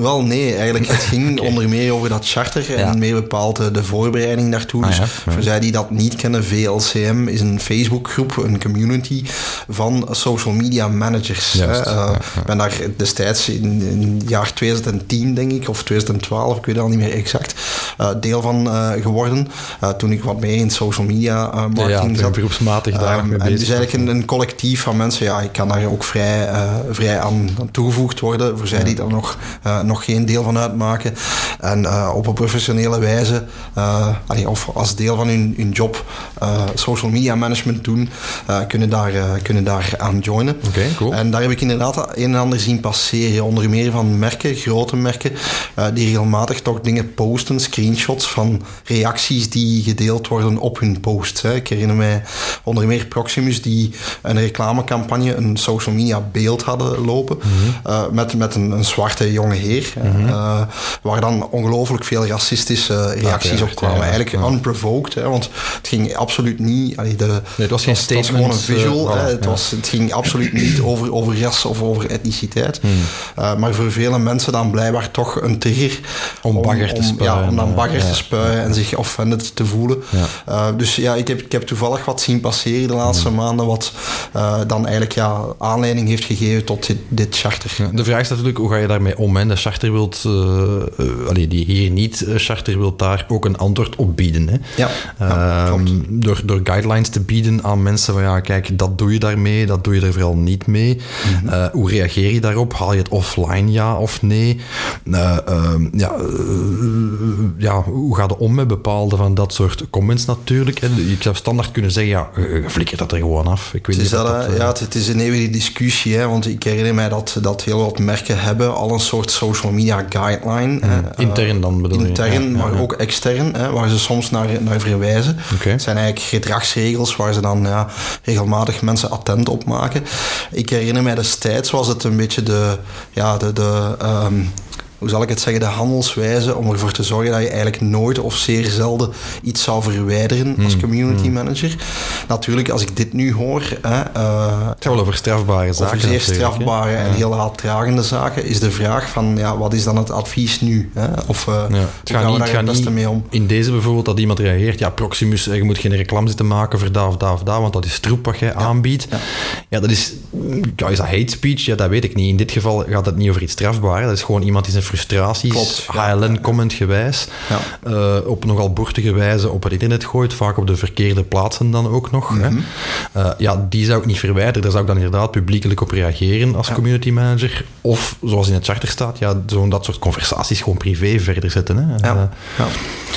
Wel, nee, eigenlijk. Het ging onder meer over dat charter Ja. en meer bepaald eh, de voorbereiding daartoe. Ah, dus voor zij die dat niet kennen, VLCM is een Facebookgroep, een community van social media managers. Eh. Ik ben daar destijds in, in het jaar 2010, denk ik, of 2012, ik weet het al niet meer exact, eh, deel van geworden. Toen ik wat meer in social media marketing ja, zat. beroepsmatig daar mee en bezig. dus eigenlijk een, een collectief van mensen, ja, ik kan daar ook vrij, vrij aan, toegevoegd worden, voor zij die daar nog, nog geen deel van uitmaken. En op een professionele wijze, eh, allee, of als deel van hun, hun job, eh, social media management doen, eh, kunnen, daar, kunnen daar aan joinen. Oké, cool. En daar heb ik inderdaad een en ander zien passeren, onder meer van merken, grote merken, die regelmatig toch dingen posten, screenshots van reacties die gedeeld worden op hun posts. Hè. Ik herinner mij onder meer Proximus die een reclamecampagne, een social media beeld hadden lopen, eh, met, met een, een zwarte jonge heer, eh, waar dan ongelooflijk veel racistische reacties terecht, op kwamen. ja, ja. Eigenlijk unprovoked, hè, want het ging absoluut niet... allee, de, het was geen het was gewoon een statement, visual. eh, hè. het, was, het ging absoluut niet over, over ras of over etniciteit. Hmm. Uh, maar voor vele mensen dan blijkbaar toch een trigger Om bagger te spuien, Ja, om dan eh, bagger te spuien en zich offended te voelen. Uh, dus ja, ik heb, ik heb toevallig wat zien passeren de laatste Hmm. maanden, wat dan eigenlijk ja, aanleiding heeft gegeven tot dit, dit charter. De vraag is natuurlijk, hoe ga je daarmee om? Hè? De charter wilt, allee, die hier niet uh, charter wilt daar ook een antwoord op bieden. Hè? Ja, ja um, door, door guidelines te bieden aan mensen van ja, kijk, dat doe je daarmee, dat doe je er vooral niet mee. Mm -hmm. hoe reageer je daarop? Haal je het offline, ja of nee? Um, ja, ja, hoe gaat het om met bepaalde van dat soort comments natuurlijk? Hè? Ik zou standaard kunnen zeggen, ja, flikker dat er gewoon af. Ik weet het, is niet dat, dat, ja, het is een eeuwige discussie, hè, want ik herinner mij dat, dat heel wat merken hebben al een soort social media guideline. Mm, intern dan bedoel intern, ja, maar ook extern, hè, waar ze soms naar, naar verwijzen. Okay. Het zijn eigenlijk gedragsregels waar ze dan ja, regelmatig mensen attent op maken. Ik herinner mij destijds was het een beetje de, ja, de, de um, hoe zal ik het zeggen, de handelswijze om ervoor te zorgen dat je eigenlijk nooit of zeer zelden iets zou verwijderen als community mm. manager. Natuurlijk, als ik dit nu hoor... Hè, uh, het gaat wel over strafbare zaken. Over zeer strafbare en ja. heel haatdragende zaken is de vraag van, ja, wat is dan het advies nu? Hè? Of uh, ja. het gaat niet, het gaat niet mee om? in deze bijvoorbeeld dat iemand reageert, ja, Proximus, je moet geen reclame zitten maken voor daar of daar of daar, want dat is troep wat jij ja. aanbiedt. Ja. dat is, ja, is dat hate speech? Ja, dat weet ik niet. In dit geval gaat het niet over iets strafbaar. Dat is gewoon iemand die zijn frustraties, Klopt. HLN-comment gewijs, Ja. eh, op nogal boertige wijze op het internet gooit, vaak op de verkeerde plaatsen dan ook nog. hè. Mhm. Eh, ja, die zou ik niet verwijderen. Daar zou ik dan inderdaad publiekelijk op reageren als community manager. Of, zoals in het charter staat, ja, zo'n dat soort conversaties gewoon privé verder zetten. Hè. Ja. Eh, Ja.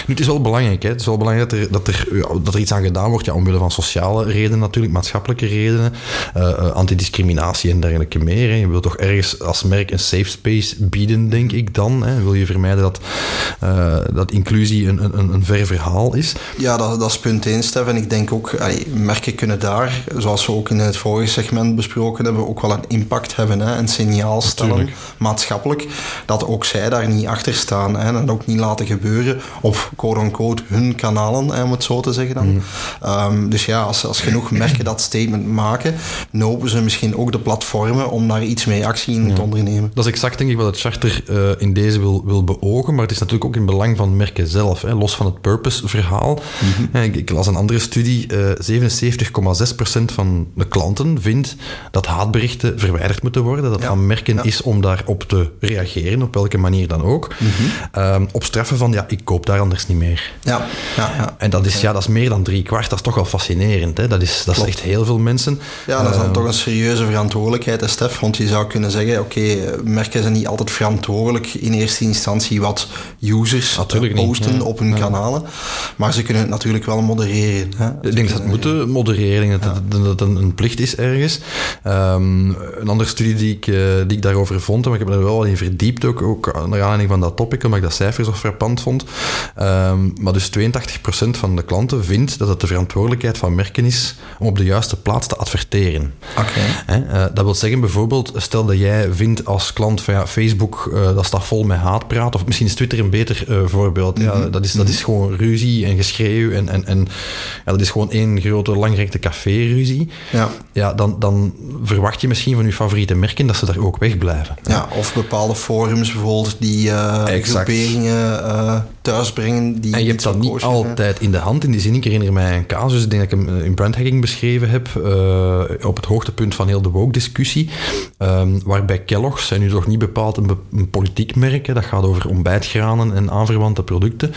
nu, het is wel belangrijk. Hè. Het is wel belangrijk dat er, dat, er, ja, dat er iets aan gedaan wordt. Ja, omwille van sociale redenen natuurlijk, maatschappelijke redenen. eh, antidiscriminatie en dergelijke meer. Hè. Je wilt toch ergens als merk een safe space bieden, denk ik dan. Hè. Wil je vermijden dat, eh, dat inclusie een, een, een ver verhaal is. Ja, dat, dat is punt 1, Stef. En ik denk ook, allee, merken kunnen daar, zoals we ook in het vorige segment besproken hebben, ook wel een impact hebben. Hè? Een signaal stellen, Natuurlijk. maatschappelijk, dat ook zij daar niet achter staan. Hè? En dat ook niet laten gebeuren op quote-unquote hun kanalen, hè, om het zo te zeggen dan. Ehm, dus ja, als, als genoeg merken dat statement maken, nopen ze misschien ook de platformen om daar iets mee actie in te ondernemen. Dat is exact denk ik wat het charter eh, in deze wil, wil beogen, maar het is natuurlijk ook in belang van merken zelf, hè, los van het purpose-verhaal. Eh, ik, ik las een andere studie, eh 77,6% van de klanten vindt dat haatberichten verwijderd moeten worden, dat Ja, aan merken ja. is om daarop te reageren, op welke manier dan ook. Ehm, op straffen van, ja, ik koop daar anders niet meer. Ja, ja, ja. En dat is, ja, dat is meer dan drie kwart, dat is toch wel fascinerend. Hè? Dat, is, dat is echt heel veel mensen. Ja, dat is dan Eh, toch een serieuze verantwoordelijkheid, hè, Stef. Want je zou kunnen zeggen, oké, eh, merken zijn niet altijd verantwoordelijk in eerste instantie wat users Natuurlijk eh, niet, posten op hun kanalen. Maar ze kunnen het natuurlijk wel modereren. Hè. Ik denk dat het moeten modereren, dat het, dat een, een plicht is ergens. Ehm, een andere studie die ik, eh, die ik daarover vond, maar ik heb er wel wat in verdiept, ook, ook naar aanleiding van dat topic, omdat ik dat cijfer zo frappant vond. Ehm, maar dus 82% van de klanten vindt dat het de verantwoordelijkheid van merken is om op de juiste plaats te adverteren. Oké. Eh, dat wil zeggen bijvoorbeeld, stel dat jij vindt als klant van ja, Facebook, eh, dat staat vol met haatpraat, of misschien is Twitter een beter eh, voorbeeld. Ja, dat, is, dat is gewoon ruzie en geschreeuw en, en, en ja, dat is gewoon één grote langgerekte café-ruzie. Ja. Ja, dan, dan verwacht je misschien van je favoriete merken dat ze daar ook wegblijven. Ja, of bepaalde forums bijvoorbeeld die Exact. groeperingen eh, thuisbrengen. Die En je hebt dat niet zijn. altijd in de hand. In die zin, ik herinner mij een casus, ik denk dat ik hem eh, in brandhacking beschreven heb, eh, op het hoogtepunt van heel de woke-discussie, ehm, waarbij Kellogg's, zijn nu toch niet bepaald een, een politiek merk, hè, dat gaat over ontbijtgranen en aanverwante producten,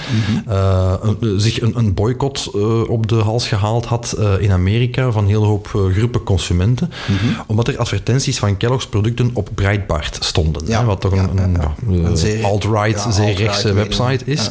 eh, een- zich een, een boycott eh, op de hals gehaald had eh, in Amerika van een hele hoop eh, groepen consumenten, omdat er advertenties van Kellogg's producten op Breitbart stonden. Ja, hè, wat toch ja, een, een, ja, alt-right, zeer rechtse website is.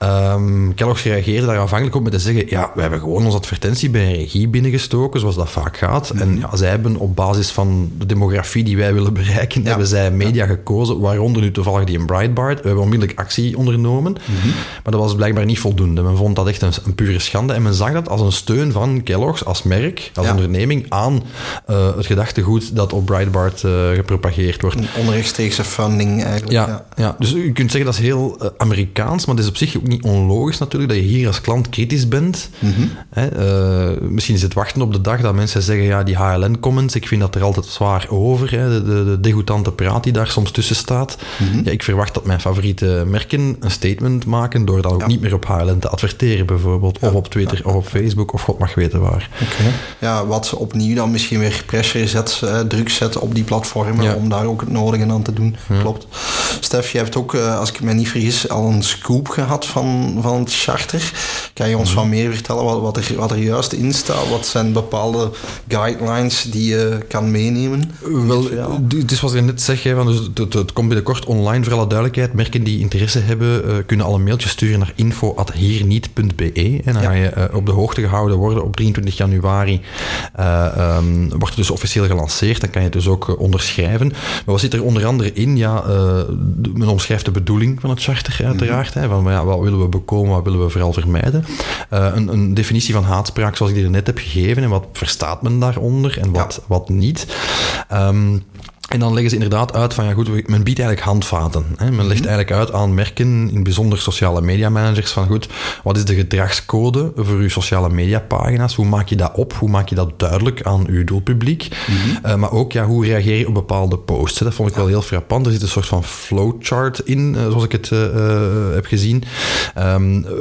Ehm Kellogg's reageerde daar aanvankelijk op met te zeggen, ja, we hebben gewoon onze advertentie bij een regie binnengestoken, zoals dat vaak gaat. En Mhm. ja, zij hebben op basis van de demografie die wij willen bereiken, hebben zij media gekozen, waaronder nu toevallig die in Breitbart. We hebben onmiddellijk actie ondernomen, Mhm. maar dat was blijkbaar niet voldoende. Men vond dat echt een, een pure schande en men zag dat als een steun van Kellogg's als merk, als Ja. onderneming, aan eh, het gedachtegoed dat op Breitbart eh, gepropageerd wordt. Een onrechtstreekse funding eigenlijk. Ja, ja. dus je kunt zeggen dat is heel eh, Amerikaans, maar het is op zich ook niet onlogisch natuurlijk dat je hier als klant kritisch bent. Hè, eh, misschien is het wachten op de dag dat mensen zeggen, ja, die HLN-comments, ik vind dat er altijd zwaar over, hè, de, de, de degoutante praat die daar soms tussen staat. Ja, ik verwacht dat mijn favoriete merken een statement maken door dan ook niet meer op HLN te adverteren bijvoorbeeld, of op Twitter, of op Facebook, of god mag weten waar. Ja, wat opnieuw dan misschien weer pressure zet, eh, druk zet op die platformen om daar ook het nodige aan te doen. Klopt. Stef, je hebt ook, eh, als ik me niet vergis, al een scoop gehad van, van het charter. Kan je ons wat meer vertellen wat, wat, er, wat er juist in staat? Wat zijn bepaalde guidelines die je kan meenemen? Wel, het is wat ik net zeg, hè, van, dus het, komt binnenkort online voor alle duidelijkheid. Merken die interesse hebben, eh, kunnen al een mailtje sturen naar info.hierniet.be. En dan Ja. ga je eh, op de hoogte gehouden worden. Op 23 januari eh, ehm, wordt het dus officieel gelanceerd. Dan kan je het dus ook onderschrijven. Maar wat zit er onder andere in? Ja, men omschrijft de bedoeling van het charter uiteraard. hè, van, maar ja, wat willen we bekomen, wat willen we vooral vermijden? Eh, een, een definitie van haatspraak zoals ik die er net heb gegeven. En wat verstaat men daaronder en wat, wat niet? Ehm, en dan leggen ze inderdaad uit van, ja goed, men biedt eigenlijk handvaten. Hè. Men legt eigenlijk uit aan merken, in bijzonder sociale media managers, van goed, wat is de gedragscode voor uw sociale mediapagina's? Hoe maak je dat op? Hoe maak je dat duidelijk aan uw doelpubliek? Eh, maar ook, ja, hoe reageer je op bepaalde posts? Hè. Dat vond ik wel heel frappant. Er zit een soort van flowchart in, eh, zoals ik het eh, heb gezien, Ehm, eh,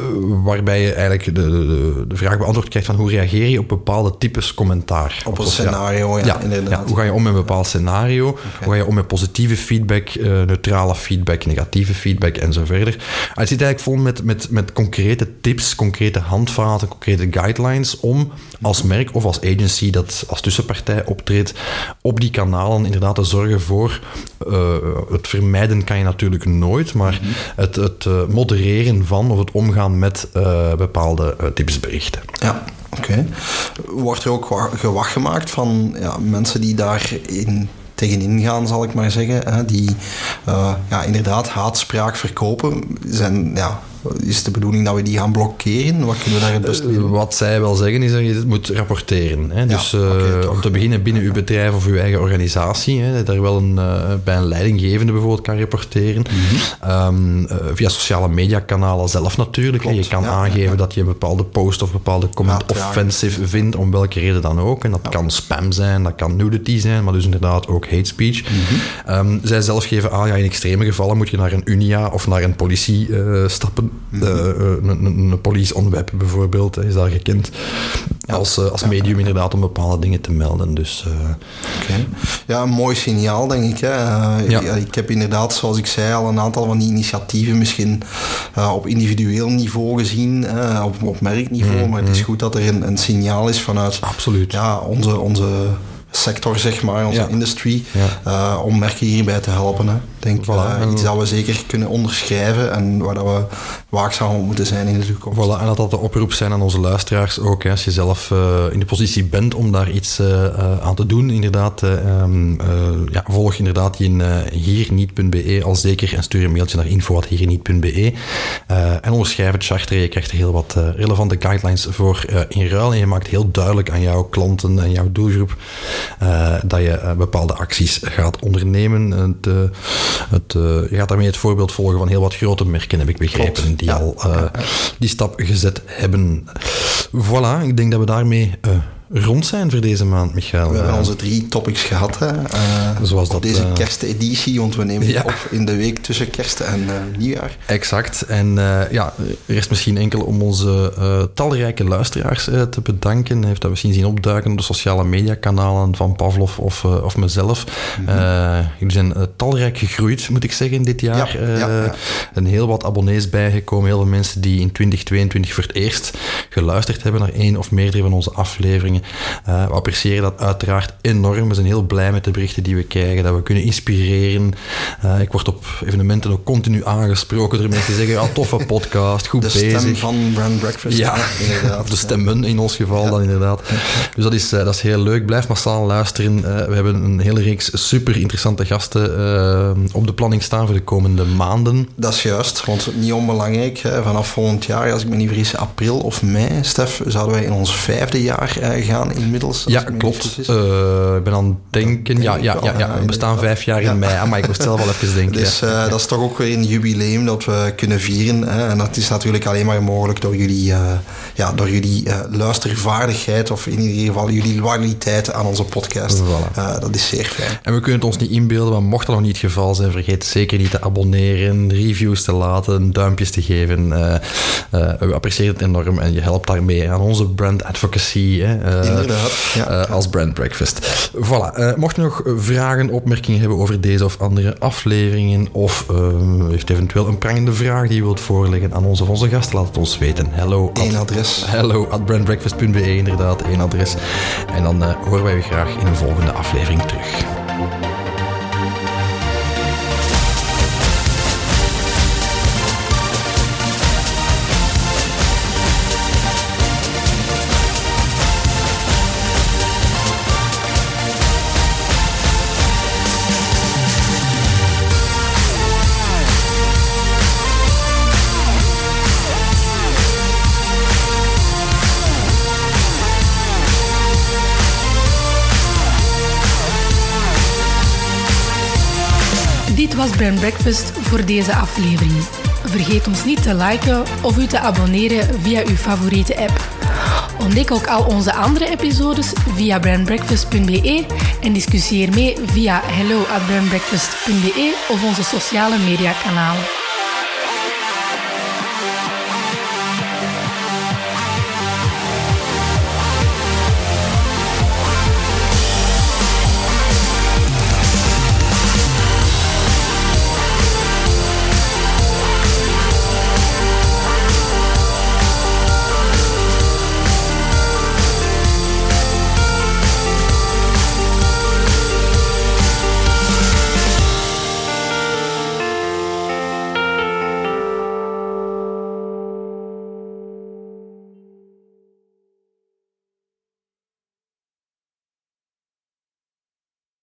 waarbij je eigenlijk de, de, de vraag beantwoord krijgt van hoe reageer je op bepaalde types commentaar? Op een scenario, ja, ja, inderdaad. ja, hoe ga je om met een bepaald scenario? Hoe ga je om met positieve feedback, uh, neutrale feedback, negatieve feedback en zo verder. Het zit eigenlijk vol met, met, met concrete tips, concrete handvaten, concrete guidelines om als merk of als agency dat als tussenpartij optreedt, op die kanalen inderdaad te zorgen voor uh, het vermijden kan je natuurlijk nooit, maar mhm. het, het uh, modereren van of het omgaan met bepaalde tipsberichten. Ja. Oké. Wordt er ook gewacht gemaakt van ja, mensen die daarin tegenin gaan, zal ik maar zeggen. Die uh, ja, inderdaad haatspraak verkopen. Zijn, ja, is de bedoeling dat we die gaan blokkeren? Wat kunnen we daar het beste uh, Wat zij wel zeggen is dat je het moet rapporteren. Hè? dus okay, om te beginnen binnen uw bedrijf of uw eigen organisatie, hè, dat er wel een, uh, bij een leidinggevende bijvoorbeeld kan rapporteren. Mm -hmm. um, via sociale mediakanalen zelf natuurlijk. Klopt, je kan ja, aangeven ja. dat je een bepaalde post of bepaalde comment offensive vindt, om welke reden dan ook. En dat kan spam zijn, dat kan nudity zijn, maar dus inderdaad ook hate speech. Mm -hmm. um, zij zelf geven aan, ja, in extreme gevallen moet je naar een Unia of naar een politie stappen Mhm. Een, een, een police on web bijvoorbeeld is daar gekend als, uh, als medium inderdaad om bepaalde dingen te melden. Dus, okay. Ja, een mooi signaal denk ik. Hè. Ja. Ik heb inderdaad, zoals ik zei, al een aantal van die initiatieven misschien op individueel niveau gezien, op, op merkniveau. Mm, maar het is goed dat er een, een signaal is vanuit Absoluut. Ja, onze, onze sector, zeg maar, onze industrie, ja. uh, om merken hierbij te helpen. Hè. Denk, voilà. uh, iets dat we zeker kunnen onderschrijven en waar dat we waakzaam op moeten zijn in de toekomst. Voilà, en dat dat de oproep zijn aan onze luisteraars ook. Hè, als je zelf uh, in de positie bent om daar iets aan te doen, inderdaad, um, ja, volg inderdaad die hierniet.be al zeker en stuur een mailtje naar info.hierniet.be en onderschrijf het charter. Je krijgt er heel wat relevante guidelines voor in ruil en je maakt heel duidelijk aan jouw klanten en jouw doelgroep dat je bepaalde acties gaat ondernemen. Het, het, je gaat daarmee het voorbeeld volgen van heel wat grote merken, heb ik begrepen, Klopt. die ja. al die stap gezet hebben. Voilà, ik denk dat we daarmee rond zijn voor deze maand, Michael. We hebben onze drie topics gehad. Hè. Uh, Zoals dat, deze uh, kersteditie, want we nemen ja. op in de week tussen kerst en uh, nieuwjaar. Exact. En ja, er is misschien enkel om onze talrijke luisteraars te bedanken. Heeft dat misschien zien opduiken op de sociale mediakanalen van Pavlov of, of mezelf. Mm -hmm. jullie zijn talrijk gegroeid, moet ik zeggen, dit jaar. Ja, ja, ja. En heel wat abonnees bijgekomen. Heel veel mensen die in 2022 voor het eerst geluisterd hebben naar één of meerdere van onze afleveringen. Uh, we appreciëren dat uiteraard enorm. We zijn heel blij met de berichten die we krijgen, dat we kunnen inspireren. Uh, ik word op evenementen ook continu aangesproken door mensen die zeggen, ja, toffe podcast, goed bezig. De stem van Brand Breakfast. Ja, inderdaad. de stemmen in ons geval ja. dan inderdaad. Dus dat is, uh, dat is heel leuk. Blijf massaal luisteren. we hebben een hele reeks super interessante gasten op de planning staan voor de komende maanden. Dat is juist, want niet onbelangrijk. Hè, vanaf volgend jaar, als ik me niet vergis, april of mei, Stef, zouden wij in ons vijfde jaar gaan inmiddels. Ja, klopt. Uh, ik ben aan het denken. Ja, ja, ja, ja, we bestaan vijf jaar in mei, maar ik moest zelf wel even denken. Dus uh, dat is toch ook weer een jubileum dat we kunnen vieren. Hè? En dat is natuurlijk alleen maar mogelijk door jullie, uh, ja, door jullie luistervaardigheid of in ieder geval jullie loyaliteit aan onze podcast. Voilà. dat is zeer fijn. En we kunnen het ons niet inbeelden, maar mocht dat nog niet het geval zijn, vergeet zeker niet te abonneren, reviews te laten, duimpjes te geven. we appreciëren het enorm en je helpt daarmee aan onze brand advocacy. Hè? Inderdaad. Ja. Uh, als brand breakfast. Voilà. Uh, mocht je nog vragen, opmerkingen hebben over deze of andere afleveringen, of uh, heeft eventueel een prangende vraag die je wilt voorleggen aan onze of onze gasten, laat het ons weten. Hello. Eén adres. Hello at brandbreakfast.be, inderdaad, één adres. En dan horen wij je graag in een volgende aflevering terug. Was Brand Breakfast voor deze aflevering. Vergeet ons niet te liken of u te abonneren via uw favoriete app. Ontdek ook al onze andere episodes via brandbreakfast.be en discussieer mee via hello@brandbreakfast.be of onze sociale mediakanalen.